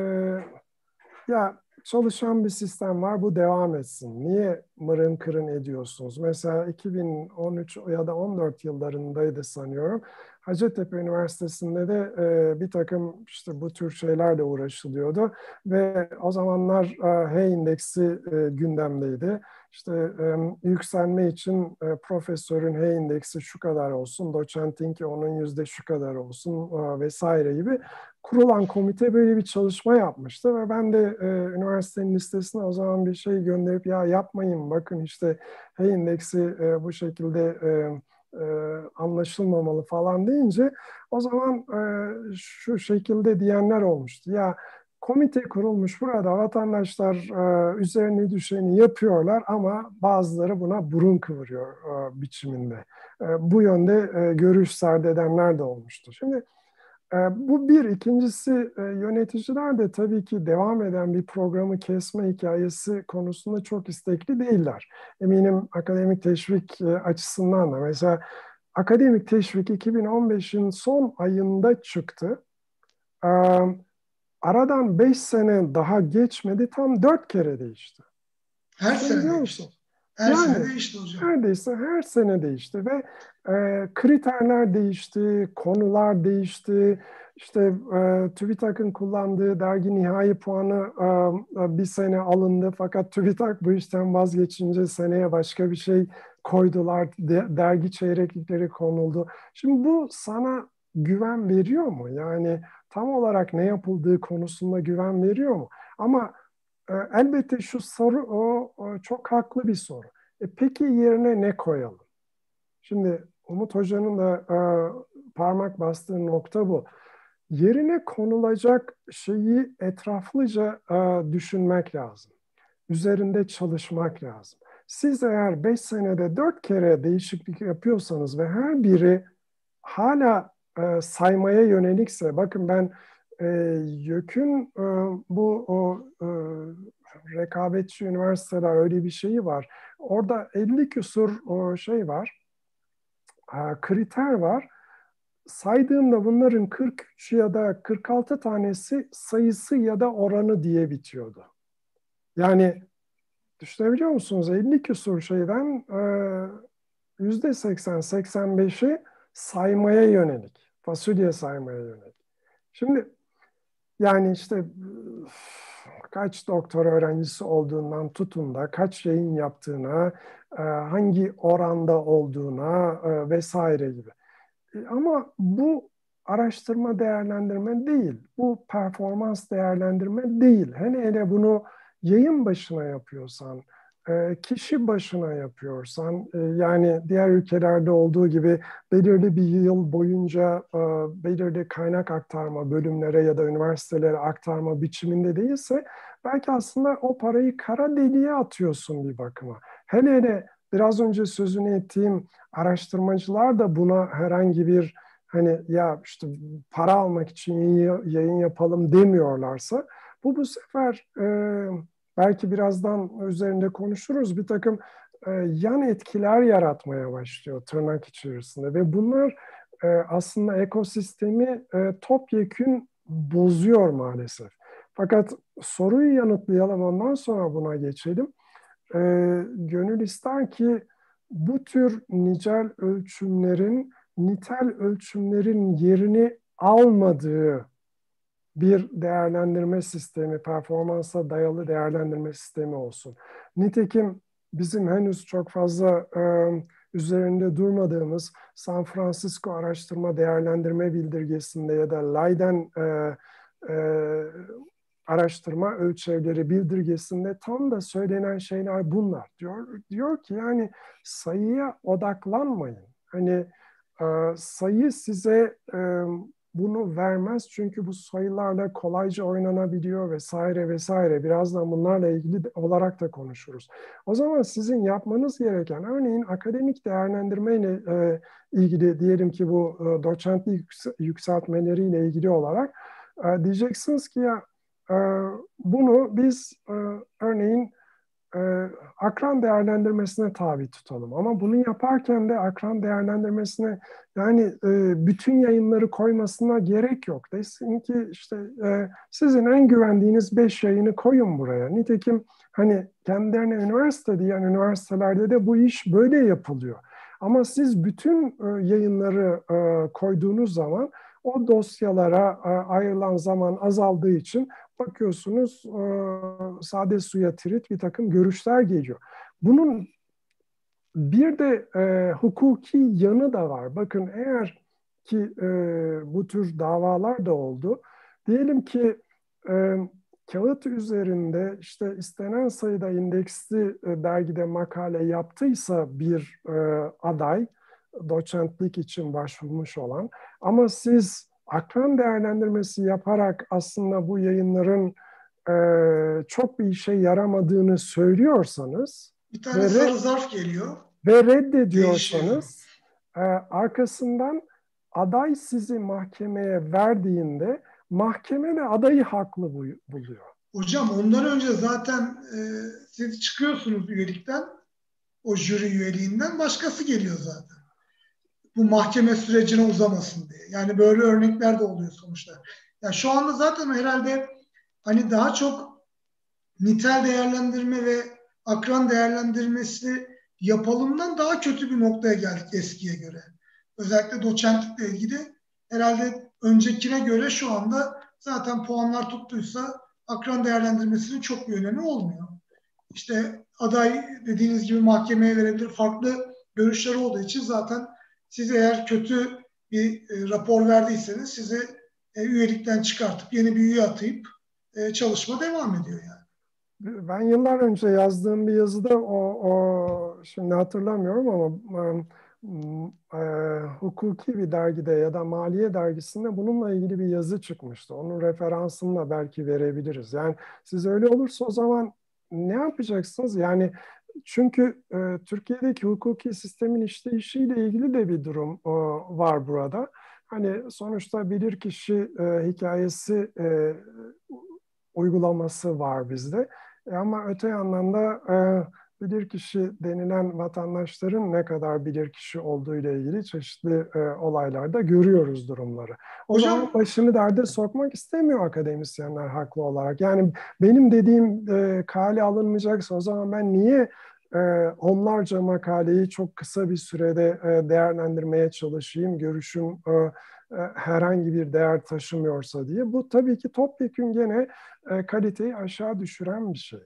ya çalışan bir sistem var, bu devam etsin. Niye mırın kırın ediyorsunuz? Mesela 2013 ya da 14 yıllarındaydı sanıyorum. Hacettepe Üniversitesi'nde de e, bir takım işte bu tür şeylerle uğraşılıyordu ve o zamanlar e, H indeksi e, gündemdeydi. İşte e, yükselme için e, profesörün H indeksi şu kadar olsun, doçentinki onun yüzde şu kadar olsun e, vesaire gibi kurulan komite böyle bir çalışma yapmıştı ve ben de e, üniversitenin listesine o zaman bir şey gönderip ya yapmayın bakın işte H indeksi e, bu şekilde e, e, anlaşılmamalı falan deyince o zaman e, şu şekilde diyenler olmuştu. Ya komite kurulmuş burada vatandaşlar e, üzerine düşeni yapıyorlar ama bazıları buna burun kıvırıyor e, biçiminde. E, bu yönde e, görüş sardedenler de olmuştu. Şimdi bu bir. ikincisi yöneticiler de tabii ki devam eden bir programı kesme hikayesi konusunda çok istekli değiller. Eminim akademik teşvik açısından da. Mesela akademik teşvik 2015'in son ayında çıktı. Aradan 5 sene daha geçmedi tam 4 kere değişti. Her Sen sene değişti. Her yani, sene değişti hocam. Neredeyse her sene değişti ve e, kriterler değişti, konular değişti. İşte e, TÜBİTAK'ın kullandığı dergi nihai puanı e, e, bir sene alındı fakat TÜBİTAK bu işten vazgeçince seneye başka bir şey koydular. De, dergi çeyreklikleri konuldu. Şimdi bu sana güven veriyor mu? Yani tam olarak ne yapıldığı konusunda güven veriyor mu? Ama e, elbette şu soru o, o çok haklı bir soru. E, peki yerine ne koyalım? Şimdi Umut Hoca'nın da e, parmak bastığı nokta bu. Yerine konulacak şeyi etraflıca e, düşünmek lazım. Üzerinde çalışmak lazım. Siz eğer 5 senede 4 kere değişiklik yapıyorsanız ve her biri hala e, saymaya yönelikse, bakın ben e, YÖK'ün e, bu o e, rekabetçi üniversiteler öyle bir şeyi var. Orada 50 küsur o şey var, e, kriter var. Saydığımda bunların 43 ya da 46 tanesi sayısı ya da oranı diye bitiyordu. Yani düşünebiliyor musunuz? 50 küsur şeyden yüzde 80-85'i saymaya yönelik, fasulye saymaya yönelik. Şimdi yani işte kaç doktor öğrencisi olduğundan tutun da kaç yayın yaptığına, e, hangi oranda olduğuna e, vesaire gibi. E, ama bu araştırma değerlendirme değil, bu performans değerlendirme değil. Hele hele bunu yayın başına yapıyorsan, kişi başına yapıyorsan yani diğer ülkelerde olduğu gibi belirli bir yıl boyunca belirli kaynak aktarma bölümlere ya da üniversitelere aktarma biçiminde değilse belki aslında o parayı kara deliğe atıyorsun bir bakıma. Hele hele biraz önce sözünü ettiğim araştırmacılar da buna herhangi bir hani ya işte para almak için yayın yapalım demiyorlarsa bu bu sefer e, belki birazdan üzerinde konuşuruz bir takım e, yan etkiler yaratmaya başlıyor tırnak içerisinde ve bunlar e, aslında ekosistemi e, topyekün bozuyor maalesef. Fakat soruyu yanıtlayalım ondan sonra buna geçelim. E, gönül ister ki bu tür nicel ölçümlerin nitel ölçümlerin yerini almadığı bir değerlendirme sistemi, performansa dayalı değerlendirme sistemi olsun. Nitekim bizim henüz çok fazla e, üzerinde durmadığımız San Francisco Araştırma Değerlendirme Bildirgesi'nde ya da Leiden e, e, Araştırma Ölçevleri Bildirgesi'nde tam da söylenen şeyler bunlar. Diyor, diyor ki yani sayıya odaklanmayın. Hani e, sayı size e, bunu vermez çünkü bu sayılarla kolayca oynanabiliyor vesaire vesaire. Birazdan bunlarla ilgili olarak da konuşuruz. O zaman sizin yapmanız gereken örneğin akademik değerlendirmeyle e, ilgili diyelim ki bu e, doçentlik yükseltmeleriyle ilgili olarak e, diyeceksiniz ki ya e, bunu biz e, örneğin e, akran değerlendirmesine tabi tutalım. Ama bunu yaparken de akran değerlendirmesine yani e, bütün yayınları koymasına gerek yok. Desin ki işte e, sizin en güvendiğiniz beş yayını koyun buraya. Nitekim hani kendilerine üniversite diyen üniversitelerde de bu iş böyle yapılıyor. Ama siz bütün e, yayınları e, koyduğunuz zaman o dosyalara e, ayrılan zaman azaldığı için bakıyorsunuz e, sade suya tirit bir takım görüşler geliyor. Bunun bir de e, hukuki yanı da var. Bakın eğer ki bu tür davalar da oldu. Diyelim ki e, kağıt üzerinde işte istenen sayıda indeksli dergide makale yaptıysa bir aday, doçentlik için başvurmuş olan. Ama siz akran değerlendirmesi yaparak aslında bu yayınların e, çok bir işe yaramadığını söylüyorsanız bir tane ve sarı zarf geliyor. ve reddediyorsanız e, arkasından aday sizi mahkemeye verdiğinde mahkeme de adayı haklı buluyor. Hocam ondan önce zaten e, siz çıkıyorsunuz üyelikten, o jüri üyeliğinden başkası geliyor zaten bu mahkeme sürecine uzamasın diye. Yani böyle örnekler de oluyor sonuçta. Yani şu anda zaten herhalde hani daha çok nitel değerlendirme ve akran değerlendirmesi yapalımdan daha kötü bir noktaya geldik eskiye göre. Özellikle doçentlikle ilgili herhalde öncekine göre şu anda zaten puanlar tuttuysa akran değerlendirmesinin çok bir önemi olmuyor. İşte aday dediğiniz gibi mahkemeye verebilir. Farklı görüşler olduğu için zaten siz eğer kötü bir e, rapor verdiyseniz sizi e, üyelikten çıkartıp yeni bir üye atayıp e, çalışma devam ediyor yani. Ben yıllar önce yazdığım bir yazıda o, o şimdi hatırlamıyorum ama e, hukuki bir dergide ya da maliye dergisinde bununla ilgili bir yazı çıkmıştı. Onun referansını da belki verebiliriz. Yani siz öyle olursa o zaman ne yapacaksınız? Yani çünkü e, Türkiye'deki hukuki sistemin işleyişiyle ilgili de bir durum e, var burada. Hani sonuçta bilirkişi e, hikayesi e, uygulaması var bizde. E, ama öte yandan da e, bilirkişi denilen vatandaşların ne kadar bilirkişi olduğu ile ilgili çeşitli e, olaylarda görüyoruz durumları. O Hocam, zaman başını derde sokmak istemiyor akademisyenler haklı olarak. Yani benim dediğim e, kale alınmayacaksa o zaman ben niye e, onlarca makaleyi çok kısa bir sürede e, değerlendirmeye çalışayım, görüşüm e, e, herhangi bir değer taşımıyorsa diye. Bu tabii ki topyekun gene e, kaliteyi aşağı düşüren bir şey.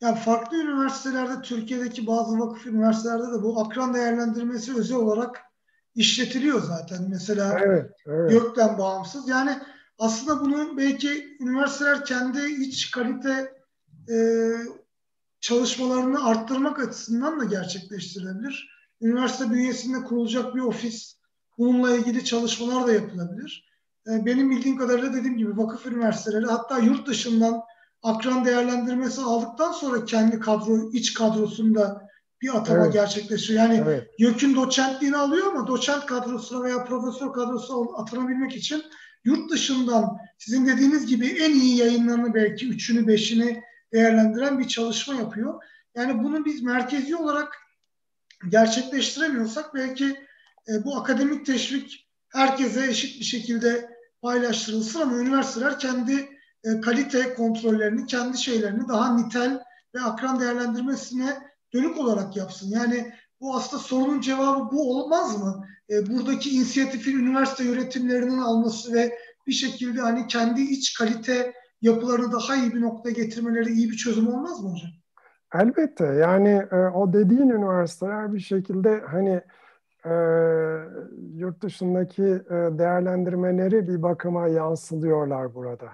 Yani farklı üniversitelerde, Türkiye'deki bazı vakıf üniversitelerde de bu akran değerlendirmesi özel olarak işletiliyor zaten. Mesela evet, evet. gökten bağımsız. Yani aslında bunu belki üniversiteler kendi iç kalite e, çalışmalarını arttırmak açısından da gerçekleştirilebilir. Üniversite bünyesinde kurulacak bir ofis, bununla ilgili çalışmalar da yapılabilir. E, benim bildiğim kadarıyla dediğim gibi vakıf üniversiteleri hatta yurt dışından akran değerlendirmesi aldıktan sonra kendi kadro, iç kadrosunda bir atama evet. gerçekleşiyor. Yani evet. YÖK'ün doçentliğini alıyor ama doçent kadrosuna veya profesör kadrosuna atanabilmek için yurt dışından sizin dediğiniz gibi en iyi yayınlarını belki üçünü beşini değerlendiren bir çalışma yapıyor. Yani bunu biz merkezi olarak gerçekleştiremiyorsak belki e, bu akademik teşvik herkese eşit bir şekilde paylaştırılsın ama üniversiteler kendi e, kalite kontrollerini, kendi şeylerini daha nitel ve akran değerlendirmesine dönük olarak yapsın. Yani bu aslında sorunun cevabı bu olmaz mı? E, buradaki inisiyatifin üniversite yönetimlerinin alması ve bir şekilde hani kendi iç kalite yapılarını daha iyi bir noktaya getirmeleri iyi bir çözüm olmaz mı hocam? Elbette yani e, o dediğin üniversiteler bir şekilde hani e, yurt dışındaki e, değerlendirmeleri bir bakıma yansılıyorlar burada.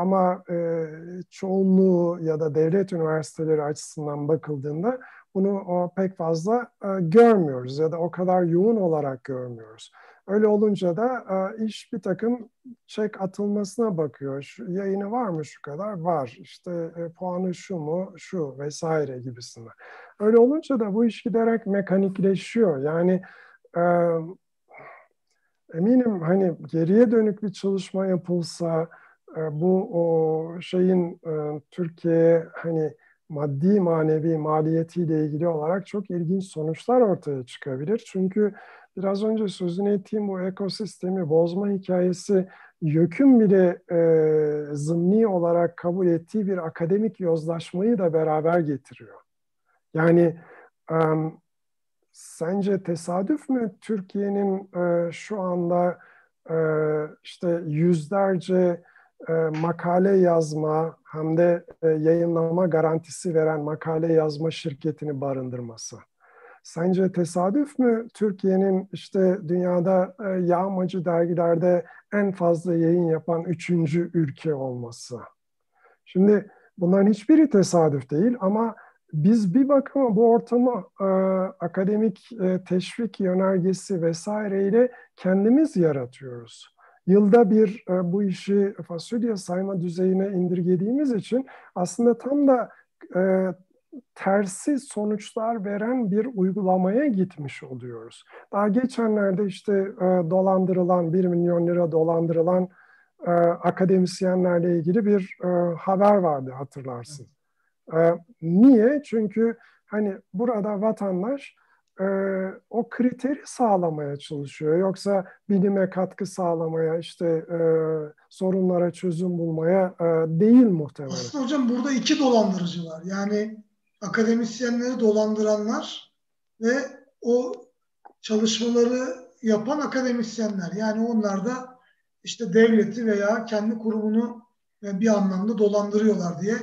Ama e, çoğunluğu ya da devlet üniversiteleri açısından bakıldığında bunu pek fazla e, görmüyoruz ya da o kadar yoğun olarak görmüyoruz. Öyle olunca da e, iş bir takım çek atılmasına bakıyor. Şu, yayını var mı şu kadar? Var. İşte puanı şu mu? Şu vesaire gibisinden. Öyle olunca da bu iş giderek mekanikleşiyor. Yani eminim hani geriye dönük bir çalışma yapılsa bu o şeyin e, Türkiye hani maddi manevi maliyetiyle ilgili olarak çok ilginç sonuçlar ortaya çıkabilir. Çünkü biraz önce sözünü ettiğim bu ekosistemi bozma hikayesi YÖK'ün bile e, zımni olarak kabul ettiği bir akademik yozlaşmayı da beraber getiriyor. Yani um, sence tesadüf mü Türkiye'nin e, şu anda e, işte yüzlerce e, makale yazma hem de e, yayınlama garantisi veren makale yazma şirketini barındırması? Sence tesadüf mü Türkiye'nin işte dünyada e, yağmacı dergilerde en fazla yayın yapan üçüncü ülke olması? Şimdi bunların hiçbiri tesadüf değil ama biz bir bakıma bu ortamı akademik e, teşvik yönergesi vesaireyle kendimiz yaratıyoruz. Yılda bir e, bu işi fasulye sayma düzeyine indirgediğimiz için aslında tam da e, tersi sonuçlar veren bir uygulamaya gitmiş oluyoruz. Daha geçenlerde işte e, dolandırılan, 1 milyon lira dolandırılan e, akademisyenlerle ilgili bir e, haber vardı hatırlarsın. E, niye? Çünkü hani burada vatandaş e, o kriteri sağlamaya çalışıyor. Yoksa bilime katkı sağlamaya, işte e, sorunlara çözüm bulmaya e, değil muhtemelen. Aslında hocam burada iki dolandırıcı var. Yani akademisyenleri dolandıranlar ve o çalışmaları yapan akademisyenler. Yani onlar da işte devleti veya kendi kurumunu bir anlamda dolandırıyorlar diye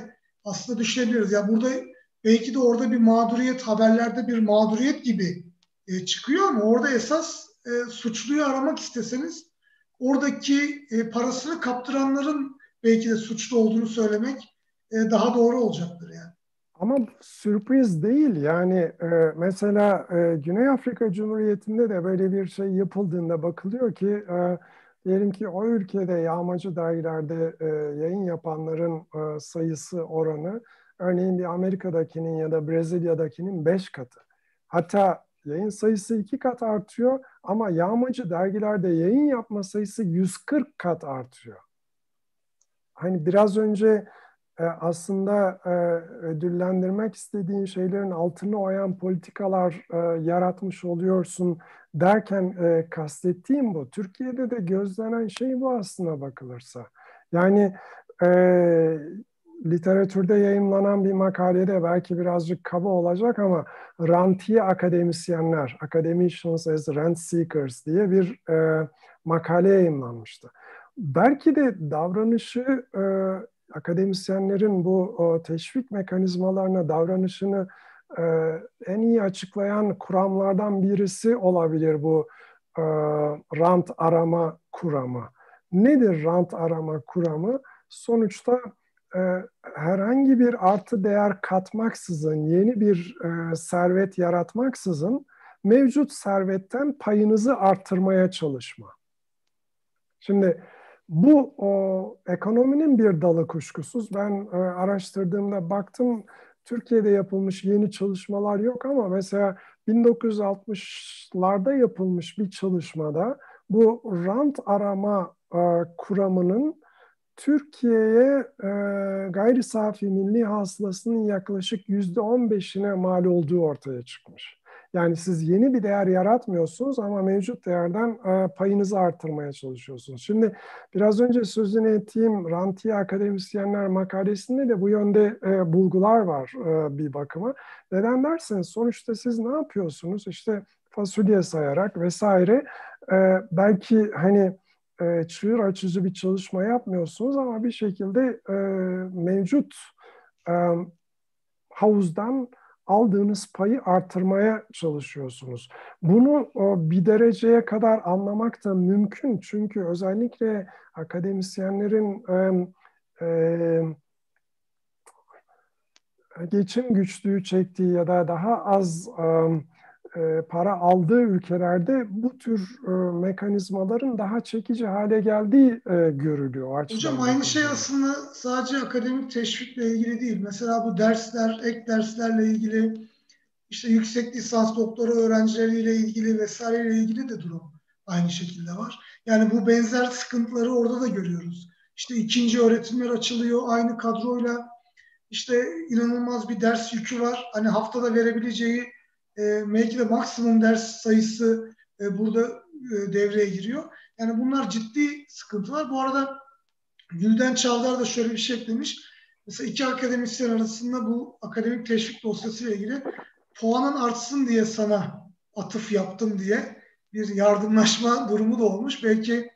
aslında düşünebiliriz. Ya yani burada belki de orada bir mağduriyet haberlerde bir mağduriyet gibi e, çıkıyor ama orada esas e, suçluyu aramak isteseniz oradaki e, parasını kaptıranların belki de suçlu olduğunu söylemek e, daha doğru olacaktır yani. Ama sürpriz değil yani e, mesela e, Güney Afrika Cumhuriyeti'nde de böyle bir şey yapıldığında bakılıyor ki e, diyelim ki o ülkede yağmacı dergilerde e, yayın yapanların e, sayısı oranı örneğin bir Amerika'dakinin ya da Brezilya'dakinin beş katı. Hatta yayın sayısı iki kat artıyor ama yağmacı dergilerde yayın yapma sayısı 140 kat artıyor. Hani biraz önce e, aslında e, ödüllendirmek istediğin şeylerin altını oyan politikalar e, yaratmış oluyorsun derken kastettiğim bu. Türkiye'de de gözlenen şey bu aslına bakılırsa. Yani literatürde yayınlanan bir makalede belki birazcık kaba olacak ama rantiye akademisyenler, Academicians as Rent Seekers diye bir e, makale yayınlanmıştı. Belki de davranışı e, akademisyenlerin bu o, teşvik mekanizmalarına davranışını e, en iyi açıklayan kuramlardan birisi olabilir bu e, rant arama kuramı. Nedir rant arama kuramı? Sonuçta e, herhangi bir artı değer katmaksızın, yeni bir e, servet yaratmaksızın mevcut servetten payınızı arttırmaya çalışma. Şimdi bu o, ekonominin bir dalı kuşkusuz. Ben e, araştırdığımda baktım Türkiye'de yapılmış yeni çalışmalar yok ama mesela 1960'larda yapılmış bir çalışmada bu rant arama e, kuramının Türkiye'ye e, gayri safi milli hasılasının yaklaşık yüzde on beşine mal olduğu ortaya çıkmış. Yani siz yeni bir değer yaratmıyorsunuz ama mevcut değerden e, payınızı artırmaya çalışıyorsunuz. Şimdi biraz önce sözünü ettiğim Rantiye Akademisyenler makalesinde de bu yönde e, bulgular var e, bir bakıma. Neden derseniz sonuçta siz ne yapıyorsunuz? İşte fasulye sayarak vesaire e, belki hani e, çığır açıcı bir çalışma yapmıyorsunuz ama bir şekilde e, mevcut e, havuzdan aldığınız payı artırmaya çalışıyorsunuz. Bunu o, bir dereceye kadar anlamak da mümkün çünkü özellikle akademisyenlerin e, e, geçim güçlüğü çektiği ya da daha az e, e, para aldığı ülkelerde bu tür e, mekanizmaların daha çekici hale geldiği e, görülüyor. Hocam aynı şey aslında sadece akademik teşvikle ilgili değil. Mesela bu dersler, ek derslerle ilgili işte yüksek lisans doktora öğrencileriyle ilgili vesaireyle ilgili de durum aynı şekilde var. Yani bu benzer sıkıntıları orada da görüyoruz. İşte ikinci öğretimler açılıyor aynı kadroyla. İşte inanılmaz bir ders yükü var. Hani haftada verebileceği e, belki de maksimum ders sayısı e, burada e, devreye giriyor. Yani bunlar ciddi sıkıntılar. Bu arada Gülden Çavdar da şöyle bir şey eklemiş. Mesela iki akademisyen arasında bu akademik teşvik dosyası ile ilgili puanın artsın diye sana atıf yaptım diye bir yardımlaşma *laughs* durumu da olmuş. Belki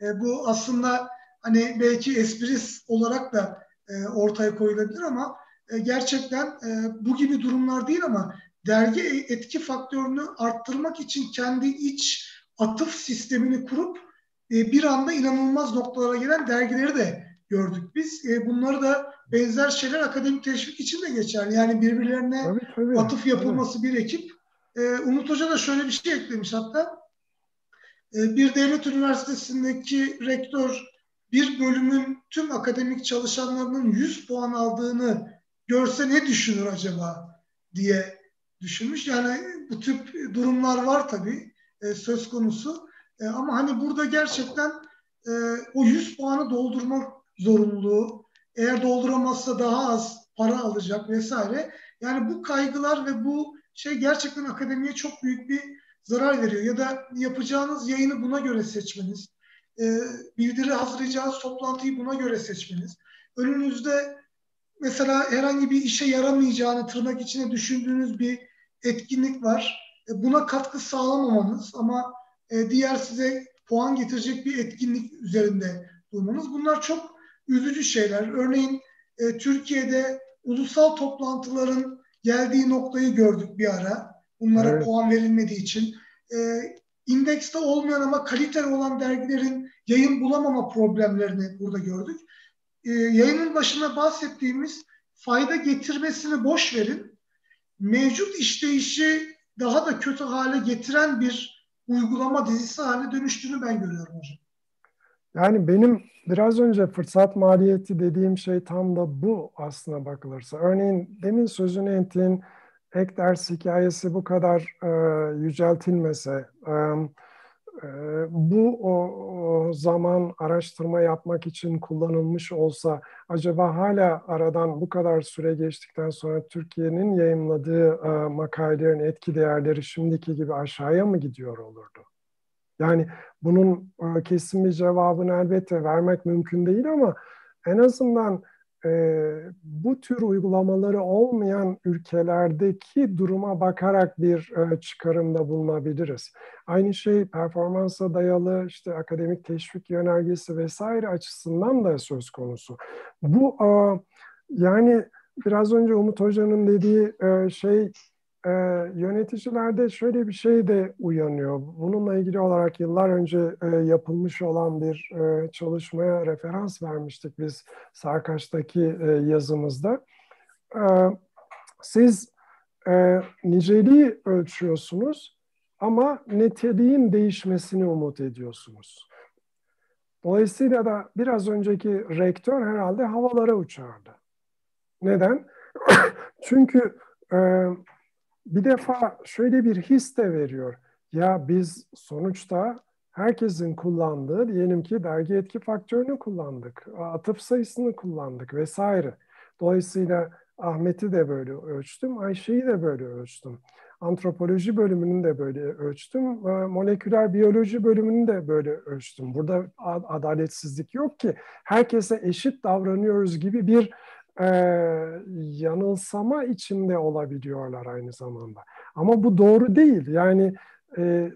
e, bu aslında hani belki espris olarak da e, ortaya koyulabilir ama e, gerçekten e, bu gibi durumlar değil ama dergi etki faktörünü arttırmak için kendi iç atıf sistemini kurup e, bir anda inanılmaz noktalara gelen dergileri de gördük biz. E, bunları da benzer şeyler akademik teşvik için de geçerli. Yani birbirlerine tabii, tabii, atıf yapılması tabii. bir ekip. E, Umut Hoca da şöyle bir şey eklemiş hatta. E, bir devlet üniversitesindeki rektör bir bölümün tüm akademik çalışanlarının 100 puan aldığını görse ne düşünür acaba diye düşünmüş. Yani bu tip durumlar var tabii e, söz konusu. E, ama hani burada gerçekten e, o 100 puanı doldurmak zorunluluğu, eğer dolduramazsa daha az para alacak vesaire. Yani bu kaygılar ve bu şey gerçekten akademiye çok büyük bir zarar veriyor. Ya da yapacağınız yayını buna göre seçmeniz, e, bildiri hazırlayacağınız toplantıyı buna göre seçmeniz. Önünüzde mesela herhangi bir işe yaramayacağını tırnak içine düşündüğünüz bir etkinlik var. E, buna katkı sağlamamanız ama e, diğer size puan getirecek bir etkinlik üzerinde durmanız. Bunlar çok üzücü şeyler. Örneğin e, Türkiye'de ulusal toplantıların geldiği noktayı gördük bir ara. Bunlara evet. puan verilmediği için. İndekste olmayan ama kaliteli olan dergilerin yayın bulamama problemlerini burada gördük. Yayının başına bahsettiğimiz fayda getirmesini boş verin mevcut işleyişi daha da kötü hale getiren bir uygulama dizisi haline dönüştüğünü ben görüyorum hocam. Yani benim biraz önce fırsat maliyeti dediğim şey tam da bu aslına bakılırsa. Örneğin demin sözünü ettiğin ek ders hikayesi bu kadar e, yüceltilmese, e, bu o, zaman araştırma yapmak için kullanılmış olsa acaba hala aradan bu kadar süre geçtikten sonra Türkiye'nin yayınladığı e, makalelerin etki değerleri şimdiki gibi aşağıya mı gidiyor olurdu? Yani bunun e, kesin bir cevabını elbette vermek mümkün değil ama en azından e, bu tür uygulamaları olmayan ülkelerdeki duruma bakarak bir e, çıkarımda bulunabiliriz. Aynı şey performansa dayalı işte akademik teşvik yönergesi vesaire açısından da söz konusu. Bu e, yani biraz önce Umut Hoca'nın dediği e, şey e, yöneticilerde şöyle bir şey de uyanıyor. Bununla ilgili olarak yıllar önce e, yapılmış olan bir e, çalışmaya referans vermiştik biz Sarkaç'taki e, yazımızda. E, siz e, niceliği ölçüyorsunuz ama niteliğin değişmesini umut ediyorsunuz. Dolayısıyla da biraz önceki rektör herhalde havalara uçardı. Neden? *clears throat* Çünkü e, bir defa şöyle bir his de veriyor. Ya biz sonuçta herkesin kullandığı diyelim ki dergi etki faktörünü kullandık, atıf sayısını kullandık vesaire. Dolayısıyla Ahmet'i de böyle ölçtüm, Ayşe'yi de böyle ölçtüm. Antropoloji bölümünü de böyle ölçtüm, moleküler biyoloji bölümünü de böyle ölçtüm. Burada adaletsizlik yok ki. Herkese eşit davranıyoruz gibi bir e, yanılsama içinde olabiliyorlar aynı zamanda. Ama bu doğru değil. Yani e,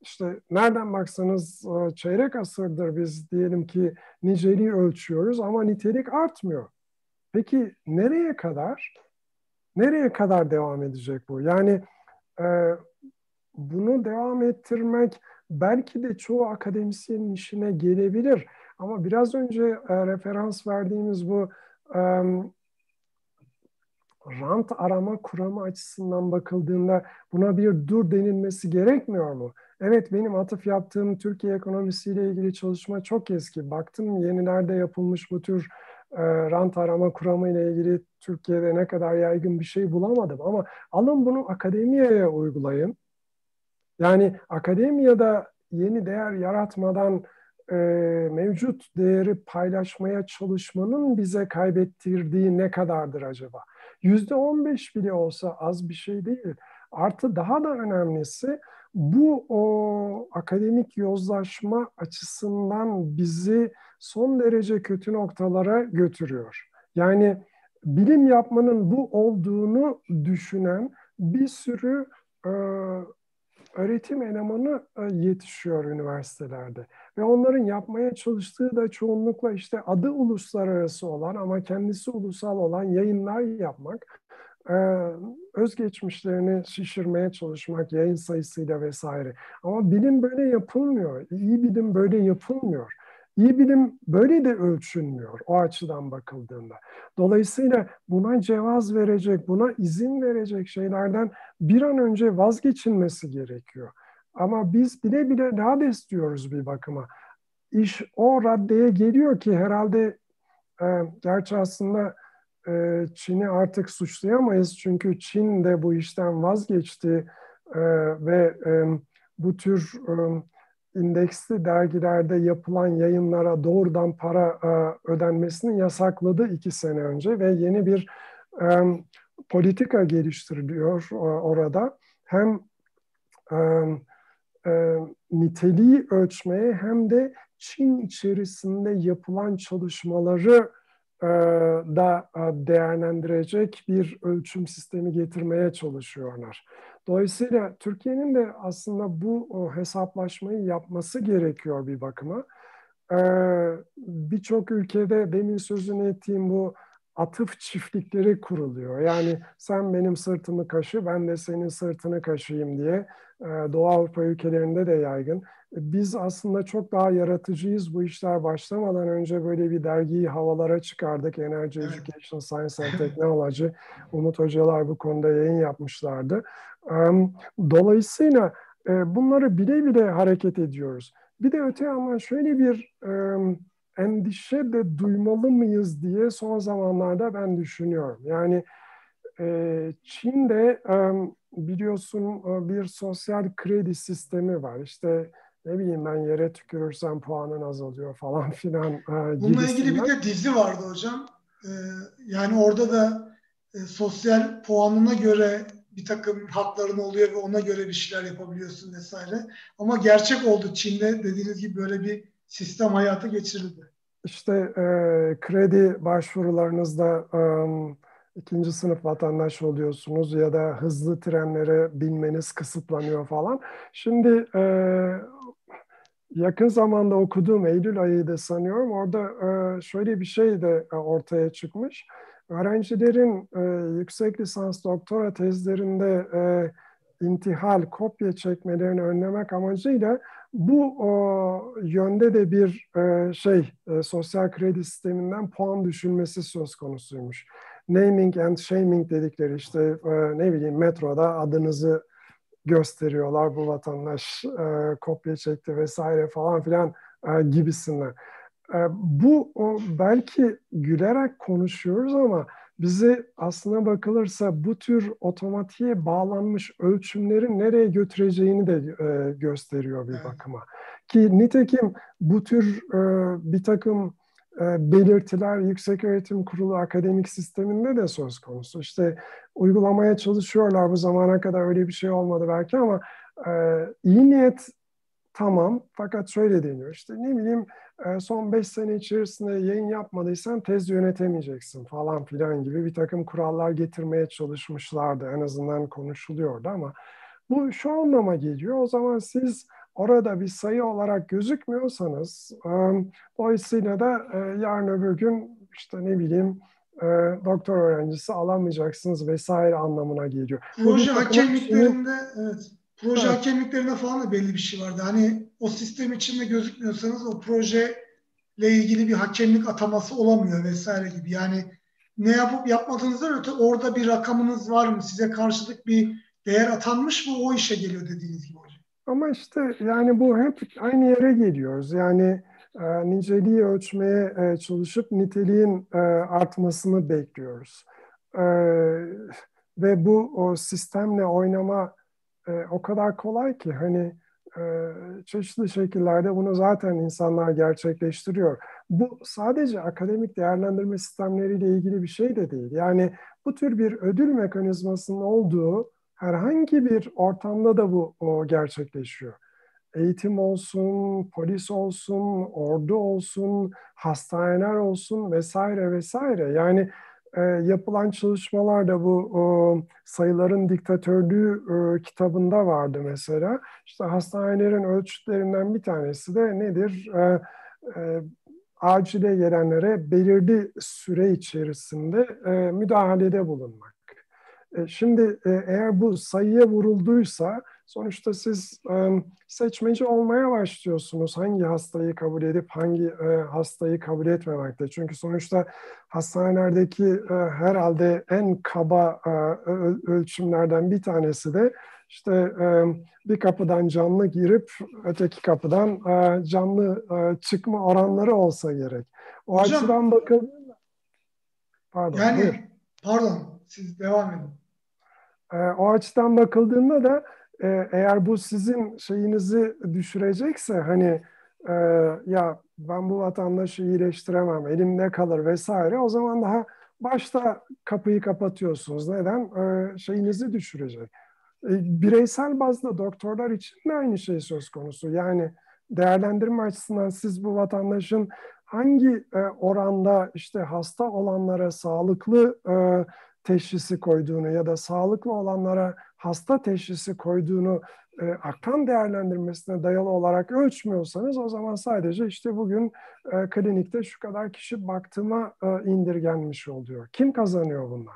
işte nereden baksanız çeyrek asırdır biz diyelim ki niceliği ölçüyoruz ama nitelik artmıyor. Peki nereye kadar? Nereye kadar devam edecek bu? Yani e, bunu devam ettirmek belki de çoğu akademisyenin işine gelebilir. Ama biraz önce e, referans verdiğimiz bu rant arama kuramı açısından bakıldığında buna bir dur denilmesi gerekmiyor mu? Evet benim atıf yaptığım Türkiye ekonomisiyle ilgili çalışma çok eski. Baktım yenilerde yapılmış bu tür e, rant arama kuramı ile ilgili Türkiye'de ne kadar yaygın bir şey bulamadım. Ama alın bunu akademiyaya uygulayın. Yani akademiyada yeni değer yaratmadan e, mevcut değeri paylaşmaya çalışmanın bize kaybettirdiği ne kadardır acaba? Yüzde on beş bile olsa az bir şey değil. Artı daha da önemlisi bu o akademik yozlaşma açısından bizi son derece kötü noktalara götürüyor. Yani bilim yapmanın bu olduğunu düşünen bir sürü e, öğretim elemanı e, yetişiyor üniversitelerde. Ve onların yapmaya çalıştığı da çoğunlukla işte adı uluslararası olan ama kendisi ulusal olan yayınlar yapmak e, özgeçmişlerini şişirmeye çalışmak yayın sayısıyla vesaire. Ama bilim böyle yapılmıyor. İyi bilim böyle yapılmıyor. İyi bilim böyle de ölçülmüyor o açıdan bakıldığında. Dolayısıyla buna cevaz verecek, buna izin verecek şeylerden bir an önce vazgeçilmesi gerekiyor. Ama biz bile bile lades diyoruz bir bakıma. İş o raddeye geliyor ki herhalde e, gerçi aslında e, Çin'i artık suçlayamayız. Çünkü Çin de bu işten vazgeçti e, ve e, bu tür e, indeksli dergilerde yapılan yayınlara doğrudan para e, ödenmesini yasakladı iki sene önce ve yeni bir politika geliştiriliyor e, orada. Hem e, niteliği ölçmeye hem de Çin içerisinde yapılan çalışmaları e, da değerlendirecek bir ölçüm sistemi getirmeye çalışıyorlar. Dolayısıyla Türkiye'nin de aslında bu hesaplaşmayı yapması gerekiyor bir bakıma. E, birçok ülkede demin sözünü ettiğim bu atıf çiftlikleri kuruluyor. Yani sen benim sırtımı kaşı, ben de senin sırtını kaşıyım diye Doğu Avrupa ülkelerinde de yaygın. Biz aslında çok daha yaratıcıyız. Bu işler başlamadan önce böyle bir dergiyi havalara çıkardık. Energy Education Science and Technology. Umut hocalar bu konuda yayın yapmışlardı. Dolayısıyla bunları bile bile hareket ediyoruz. Bir de öte yandan şöyle bir endişe de duymalı mıyız diye son zamanlarda ben düşünüyorum. Yani Çin'de biliyorsun bir sosyal kredi sistemi var. İşte ne bileyim ben yere tükürürsem puanın azalıyor falan filan. E, Bununla ilgili bir de dizi vardı hocam. Yani orada da e, sosyal puanına göre bir takım hakların oluyor ve ona göre bir şeyler yapabiliyorsun vesaire. Ama gerçek oldu Çin'de dediğiniz gibi böyle bir sistem hayata geçirildi. İşte e, kredi başvurularınızda e, ikinci sınıf vatandaş oluyorsunuz ya da hızlı trenlere binmeniz kısıtlanıyor falan. Şimdi e, yakın zamanda okuduğum Eylül ayıydı sanıyorum. Orada e, şöyle bir şey de e, ortaya çıkmış. Öğrencilerin e, yüksek lisans doktora tezlerinde e, intihal, kopya çekmelerini önlemek amacıyla bu o, yönde de bir e, şey e, sosyal kredi sisteminden puan düşülmesi söz konusuymuş. Naming and shaming dedikleri işte e, ne bileyim metroda adınızı gösteriyorlar bu vatandaş e, kopya çekti vesaire falan filan e, gibisinden. E, bu o, belki gülerek konuşuyoruz ama bizi aslına bakılırsa bu tür otomatiğe bağlanmış ölçümlerin nereye götüreceğini de e, gösteriyor bir bakıma. Ki nitekim bu tür e, bir takım e, belirtiler Yüksek Öğretim Kurulu akademik sisteminde de söz konusu. İşte uygulamaya çalışıyorlar bu zamana kadar öyle bir şey olmadı belki ama e, iyi niyet tamam fakat şöyle deniyor işte ne bileyim son 5 sene içerisinde yayın yapmadıysan tez yönetemeyeceksin falan filan gibi bir takım kurallar getirmeye çalışmışlardı. En azından konuşuluyordu ama bu şu anlama geliyor. O zaman siz orada bir sayı olarak gözükmüyorsanız dolayısıyla da yarın öbür gün işte ne bileyim doktor öğrencisi alamayacaksınız vesaire anlamına geliyor. Proje hakemliklerinde evet proje evet. hakemliklerinde falan da belli bir şey vardı. Hani o sistem içinde gözükmüyorsanız o proje ile ilgili bir hakemlik ataması olamıyor vesaire gibi. Yani ne yapıp yapmadığınızdan öte orada bir rakamınız var mı? Size karşılık bir değer atanmış mı? O işe geliyor dediğiniz gibi hocam. Ama işte yani bu hep aynı yere geliyoruz. Yani e, niceliği ölçmeye e, çalışıp niteliğin e, artmasını bekliyoruz. E, ve bu o sistemle oynama e, o kadar kolay ki hani çeşitli şekillerde bunu zaten insanlar gerçekleştiriyor. Bu sadece akademik değerlendirme sistemleriyle ilgili bir şey de değil. Yani bu tür bir ödül mekanizmasının olduğu herhangi bir ortamda da bu o gerçekleşiyor. Eğitim olsun, polis olsun, ordu olsun, hastaneler olsun vesaire vesaire. Yani e, yapılan çalışmalarda bu o, sayıların diktatörlüğü e, kitabında vardı mesela. İşte hastanelerin ölçütlerinden bir tanesi de nedir? E, e, acile gelenlere belirli süre içerisinde e, müdahalede bulunmak. E, şimdi e, eğer bu sayıya vurulduysa sonuçta siz seçmeci olmaya başlıyorsunuz. Hangi hastayı kabul edip hangi hastayı kabul etmemekte. Çünkü sonuçta hastanelerdeki herhalde en kaba ölçümlerden bir tanesi de işte bir kapıdan canlı girip öteki kapıdan canlı çıkma oranları olsa gerek. O Hocam, açıdan bakın pardon. Yani buyur. pardon siz devam edin. O açıdan bakıldığında da e, eğer bu sizin şeyinizi düşürecekse hani e, ya ben bu vatandaşı iyileştiremem, elimde kalır vesaire o zaman daha başta kapıyı kapatıyorsunuz. Neden? E, şeyinizi düşürecek. E, bireysel bazda doktorlar için de aynı şey söz konusu. Yani değerlendirme açısından siz bu vatandaşın hangi e, oranda işte hasta olanlara sağlıklı e, teşhisi koyduğunu ya da sağlıklı olanlara hasta teşhisi koyduğunu e, aktan değerlendirmesine dayalı olarak ölçmüyorsanız o zaman sadece işte bugün e, klinikte şu kadar kişi baktığıma e, indirgenmiş oluyor. Kim kazanıyor bundan?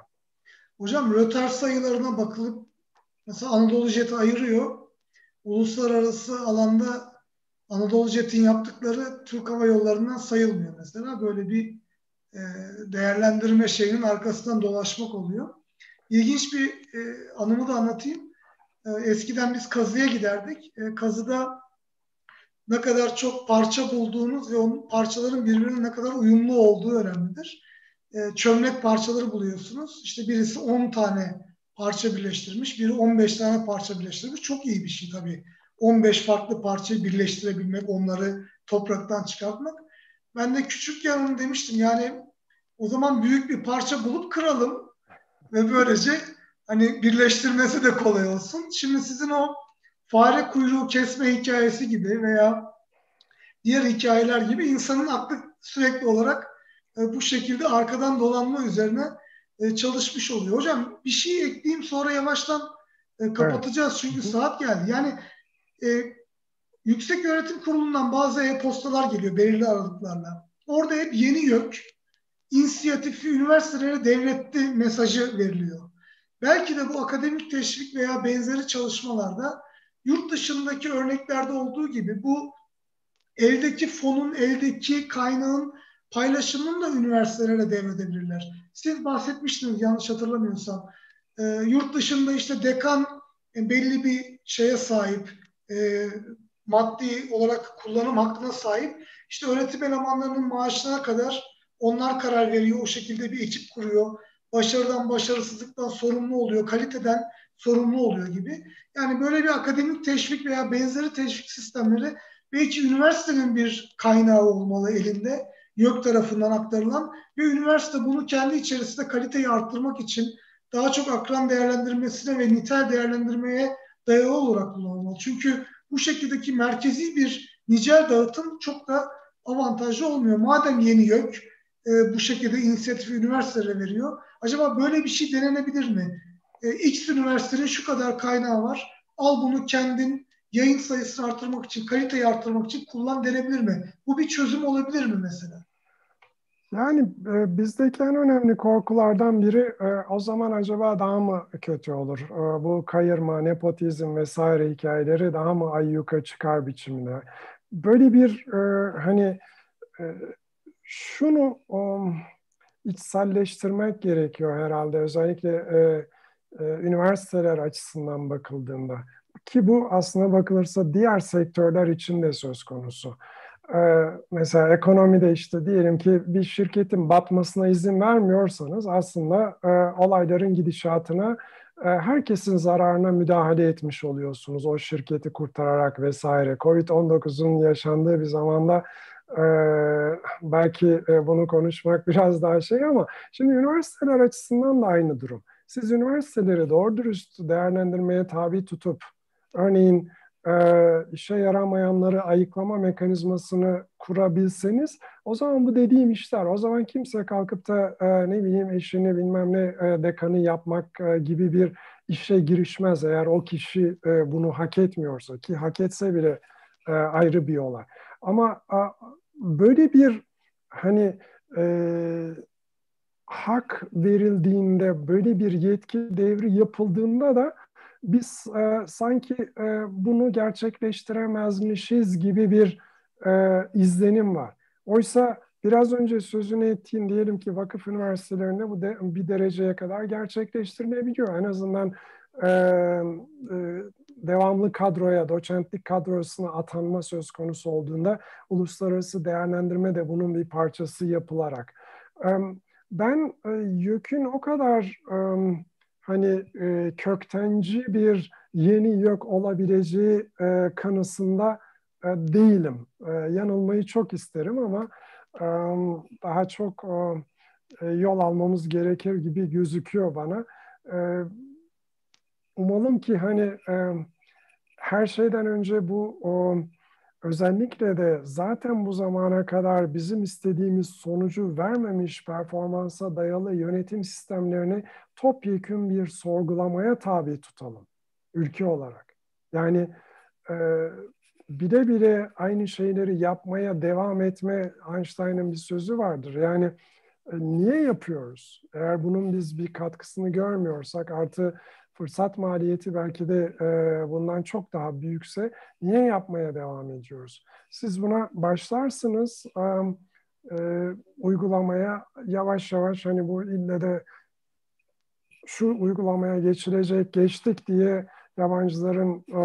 Hocam rötar sayılarına bakılıp mesela Anadolu Jet'i ayırıyor. Uluslararası alanda Anadolu Jet'in yaptıkları Türk Hava Yolları'ndan sayılmıyor mesela. Böyle bir e, değerlendirme şeyinin arkasından dolaşmak oluyor. İlginç bir e, anımı da anlatayım. E, eskiden biz kazıya giderdik. kazıda ne kadar çok parça bulduğunuz ve onun parçaların birbirine ne kadar uyumlu olduğu önemlidir. çömlek parçaları buluyorsunuz. İşte birisi 10 tane parça birleştirmiş, biri 15 tane parça birleştirmiş. Çok iyi bir şey tabii. 15 farklı parçayı birleştirebilmek, onları topraktan çıkartmak. Ben de küçük yanım demiştim yani o zaman büyük bir parça bulup kıralım ve böylece hani birleştirmesi de kolay olsun. Şimdi sizin o fare kuyruğu kesme hikayesi gibi veya diğer hikayeler gibi insanın aklı sürekli olarak e, bu şekilde arkadan dolanma üzerine e, çalışmış oluyor. Hocam bir şey ekleyeyim sonra yavaştan e, kapatacağız çünkü evet. saat geldi. Yani e, Yüksek Öğretim Kurulu'ndan bazı e-postalar geliyor belirli aralıklarla. Orada hep yeni YÖK, inisiyatifi üniversitelere devletti mesajı veriliyor. Belki de bu akademik teşvik veya benzeri çalışmalarda yurt dışındaki örneklerde olduğu gibi bu eldeki fonun, eldeki kaynağın paylaşımını da üniversitelere devredebilirler. Siz bahsetmiştiniz yanlış hatırlamıyorsam. E, yurt dışında işte dekan e, belli bir şeye sahip, e, maddi olarak kullanım hakkına sahip. İşte öğretim elemanlarının maaşına kadar onlar karar veriyor. O şekilde bir ekip kuruyor. başarıdan, başarısızlıktan sorumlu oluyor, kaliteden sorumlu oluyor gibi. Yani böyle bir akademik teşvik veya benzeri teşvik sistemleri belki üniversitenin bir kaynağı olmalı elinde, YÖK tarafından aktarılan ve üniversite bunu kendi içerisinde kaliteyi arttırmak için daha çok akran değerlendirmesine ve nitel değerlendirmeye dayalı olarak kullanılmalı. Çünkü bu şekildeki merkezi bir nicel dağıtım çok da avantajlı olmuyor. Madem yeni YÖK e, bu şekilde inisiyatifi üniversitelere veriyor, acaba böyle bir şey denenebilir mi? E, X üniversitenin şu kadar kaynağı var, al bunu kendin yayın sayısını artırmak için, kaliteyi artırmak için kullan denebilir mi? Bu bir çözüm olabilir mi mesela? Yani e, bizdeki en önemli korkulardan biri e, o zaman acaba daha mı kötü olur? E, bu kayırma, nepotizm vesaire hikayeleri daha mı ayyuka çıkar biçimde? Böyle bir e, hani e, şunu um, içselleştirmek gerekiyor herhalde özellikle e, e, üniversiteler açısından bakıldığında ki bu aslında bakılırsa diğer sektörler için de söz konusu. Ee, mesela ekonomide işte diyelim ki bir şirketin batmasına izin vermiyorsanız aslında e, olayların gidişatına e, herkesin zararına müdahale etmiş oluyorsunuz. O şirketi kurtararak vesaire. Covid-19'un yaşandığı bir zamanda e, belki bunu konuşmak *laughs* biraz daha şey ama şimdi üniversiteler açısından da aynı durum. Siz üniversiteleri doğru dürüst değerlendirmeye tabi tutup örneğin e, işe yaramayanları ayıklama mekanizmasını kurabilseniz o zaman bu dediğim işler o zaman kimse kalkıp da e, ne bileyim eşini bilmem ne e, dekanı yapmak e, gibi bir işe girişmez eğer o kişi e, bunu hak etmiyorsa ki hak etse bile e, ayrı bir olay. Ama böyle bir hani e, hak verildiğinde böyle bir yetki devri yapıldığında da biz e, sanki e, bunu gerçekleştiremezmişiz gibi bir e, izlenim var. Oysa biraz önce sözünü ettiğim diyelim ki vakıf üniversitelerinde bu de, bir dereceye kadar gerçekleştirilebiliyor. En azından e, e, devamlı kadroya, doçentlik kadrosuna atanma söz konusu olduğunda uluslararası değerlendirme de bunun bir parçası yapılarak. E, ben e, YÖK'ün o kadar... E, hani e, köktenci bir yeni yok olabileceği e, kanısında e, değilim. E, yanılmayı çok isterim ama e, daha çok e, yol almamız gerekir gibi gözüküyor bana. E, umalım ki hani e, her şeyden önce bu o, özellikle de zaten bu zamana kadar bizim istediğimiz sonucu vermemiş performansa dayalı yönetim sistemlerini topyekun bir sorgulamaya tabi tutalım ülke olarak. Yani e, bile bile aynı şeyleri yapmaya devam etme Einstein'ın bir sözü vardır. Yani e, niye yapıyoruz? Eğer bunun biz bir katkısını görmüyorsak artı fırsat maliyeti belki de e, bundan çok daha büyükse niye yapmaya devam ediyoruz? Siz buna başlarsınız e, e, uygulamaya yavaş yavaş hani bu ille de şu uygulamaya geçilecek geçtik diye yabancıların e,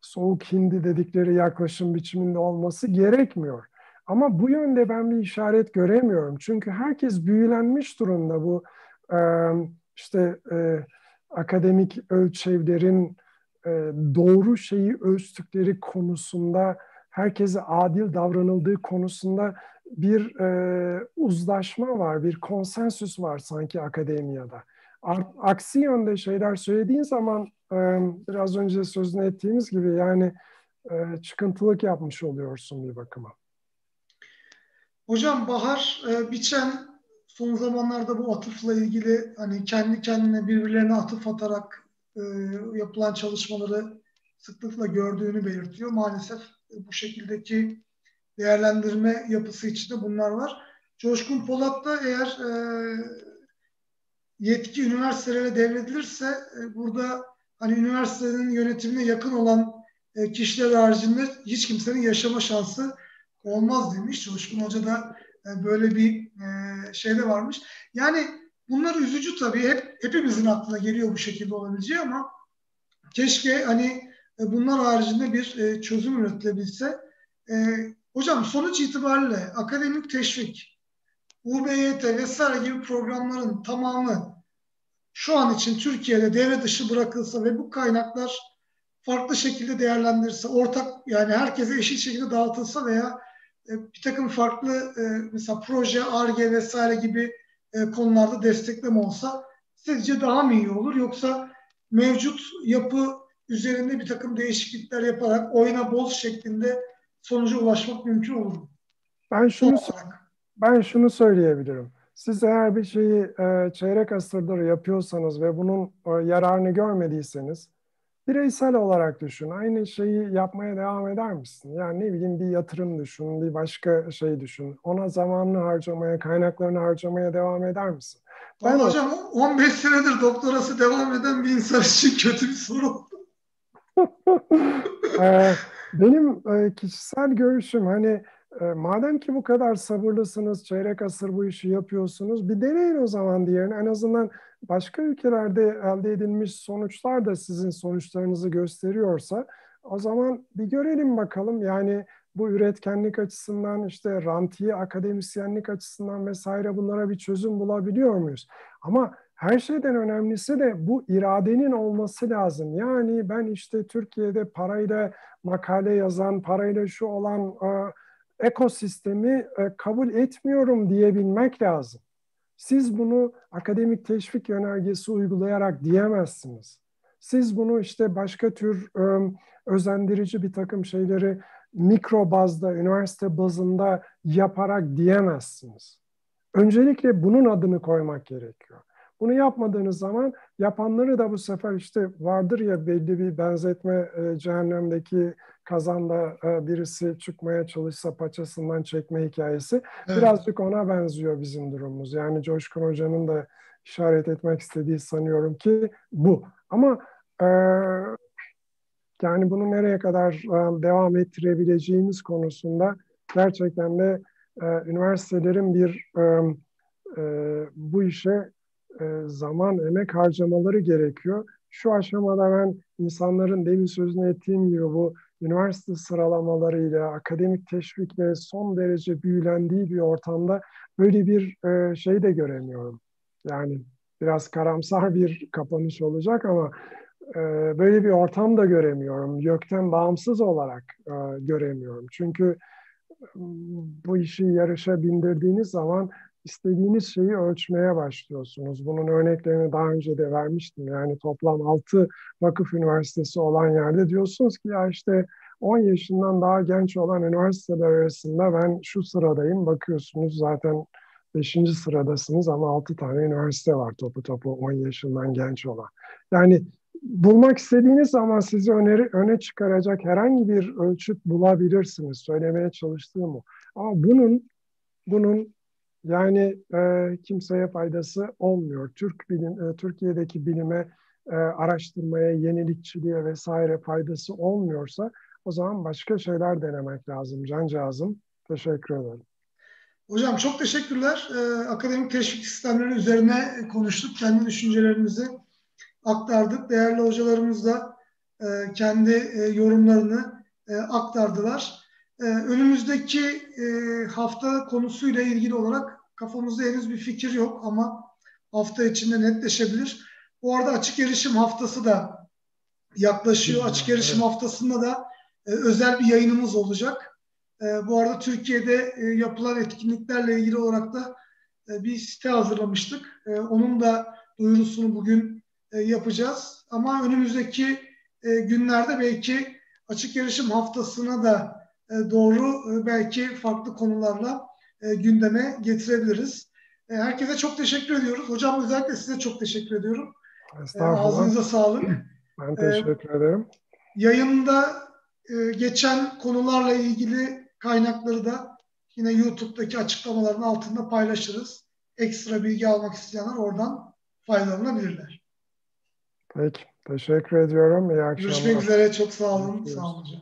soğuk hindi dedikleri yaklaşım biçiminde olması gerekmiyor. Ama bu yönde ben bir işaret göremiyorum. Çünkü herkes büyülenmiş durumda bu e, işte e, akademik ölçevlerin e, doğru şeyi ölçtükleri konusunda herkese adil davranıldığı konusunda bir e, uzlaşma var, bir konsensüs var sanki akademiyada. Aksi yönde şeyler söylediğin zaman e, biraz önce sözünü ettiğimiz gibi yani e, çıkıntılık yapmış oluyorsun bir bakıma. Hocam Bahar e, Biçen son zamanlarda bu atıfla ilgili hani kendi kendine birbirlerine atıf atarak e, yapılan çalışmaları sıklıkla gördüğünü belirtiyor. Maalesef e, bu şekildeki değerlendirme yapısı içinde bunlar var. Coşkun Polat da eğer e, yetki üniversitelere devredilirse e, burada hani üniversitenin yönetimine yakın olan e, kişiler haricinde hiç kimsenin yaşama şansı olmaz demiş. Coşkun Hoca da e, böyle bir e, şey de varmış. Yani bunlar üzücü tabii. Hep hepimizin aklına geliyor bu şekilde olabileceği ama keşke hani e, bunlar haricinde bir e, çözüm üretilebilse. Hocam sonuç itibariyle akademik teşvik UBYT vesaire gibi programların tamamı şu an için Türkiye'de devre dışı bırakılsa ve bu kaynaklar farklı şekilde değerlendirirse, ortak yani herkese eşit şekilde dağıtılsa veya bir takım farklı e, mesela proje, ARGE vesaire gibi e, konularda destekleme olsa sizce daha mı iyi olur? Yoksa mevcut yapı üzerinde bir takım değişiklikler yaparak oyuna boz şeklinde sonuca ulaşmak mümkün olur mu? Ben şunu ben şunu söyleyebilirim. Siz eğer bir şeyi e, çeyrek asırdır yapıyorsanız ve bunun e, yararını görmediyseniz bireysel olarak düşün. Aynı şeyi yapmaya devam eder misin? Yani ne bileyim bir yatırım düşün, bir başka şey düşün. Ona zamanını harcamaya, kaynaklarını harcamaya devam eder misin? Ben hocam 15 senedir doktorası devam eden bir insan için kötü bir soru. *laughs* Ee, benim e, kişisel görüşüm hani e, madem ki bu kadar sabırlısınız, çeyrek asır bu işi yapıyorsunuz, bir deneyin o zaman diğerini. En azından başka ülkelerde elde edilmiş sonuçlar da sizin sonuçlarınızı gösteriyorsa o zaman bir görelim bakalım. Yani bu üretkenlik açısından işte rantiye akademisyenlik açısından vesaire bunlara bir çözüm bulabiliyor muyuz? Ama her şeyden önemlisi de bu iradenin olması lazım. Yani ben işte Türkiye'de parayla makale yazan, parayla şu olan e, ekosistemi e, kabul etmiyorum diyebilmek lazım. Siz bunu akademik teşvik yönergesi uygulayarak diyemezsiniz. Siz bunu işte başka tür e, özendirici bir takım şeyleri mikro bazda, üniversite bazında yaparak diyemezsiniz. Öncelikle bunun adını koymak gerekiyor. Bunu yapmadığınız zaman yapanları da bu sefer işte vardır ya belli bir benzetme e, cehennemdeki kazanda e, birisi çıkmaya çalışsa paçasından çekme hikayesi. Evet. Birazcık ona benziyor bizim durumumuz. Yani Coşkun Hoca'nın da işaret etmek istediği sanıyorum ki bu. Ama e, yani bunu nereye kadar e, devam ettirebileceğimiz konusunda gerçekten de e, üniversitelerin bir e, e, bu işe e, zaman, emek harcamaları gerekiyor. Şu aşamada ben insanların demin sözünü ettiğim gibi bu üniversite sıralamalarıyla, akademik teşvikle son derece büyülendiği bir ortamda böyle bir e, şey de göremiyorum. Yani biraz karamsar bir kapanış olacak ama e, böyle bir ortam da göremiyorum. Gökten bağımsız olarak göremiyorum. Çünkü bu işi yarışa bindirdiğiniz zaman istediğiniz şeyi ölçmeye başlıyorsunuz. Bunun örneklerini daha önce de vermiştim. Yani toplam 6 vakıf üniversitesi olan yerde diyorsunuz ki ya işte 10 yaşından daha genç olan üniversiteler arasında ben şu sıradayım. Bakıyorsunuz zaten 5. sıradasınız ama 6 tane üniversite var topu topu 10 yaşından genç olan. Yani bulmak istediğiniz zaman sizi öneri, öne çıkaracak herhangi bir ölçüt bulabilirsiniz. Söylemeye çalıştığım o. Ama bunun bunun yani e, kimseye faydası olmuyor. Türk bilim, e, Türkiye'deki bilime, e, araştırmaya, yenilikçiliğe vesaire faydası olmuyorsa o zaman başka şeyler denemek lazım. Cancağızım, teşekkür ederim. Hocam çok teşekkürler. Ee, akademik teşvik sistemleri üzerine konuştuk. Kendi düşüncelerimizi aktardık. Değerli hocalarımız da e, kendi e, yorumlarını e, aktardılar. E, önümüzdeki e, hafta konusuyla ilgili olarak kafamızda henüz bir fikir yok ama hafta içinde netleşebilir. Bu arada açık erişim haftası da yaklaşıyor. Açık erişim evet. haftasında da e, özel bir yayınımız olacak. E, bu arada Türkiye'de e, yapılan etkinliklerle ilgili olarak da e, bir site hazırlamıştık. E, onun da duyurusunu bugün e, yapacağız. Ama önümüzdeki e, günlerde belki açık erişim haftasına da doğru e, belki farklı konularla e, gündeme getirebiliriz. herkese çok teşekkür ediyoruz. Hocam özellikle size çok teşekkür ediyorum. Ağzınıza sağlık. Ben teşekkür ederim. Yayında geçen konularla ilgili kaynakları da yine YouTube'daki açıklamaların altında paylaşırız. Ekstra bilgi almak isteyenler oradan faydalanabilirler. Peki. Teşekkür ediyorum. İyi akşamlar. Görüşmek üzere. Çok sağ olun. Sağ olun hocam.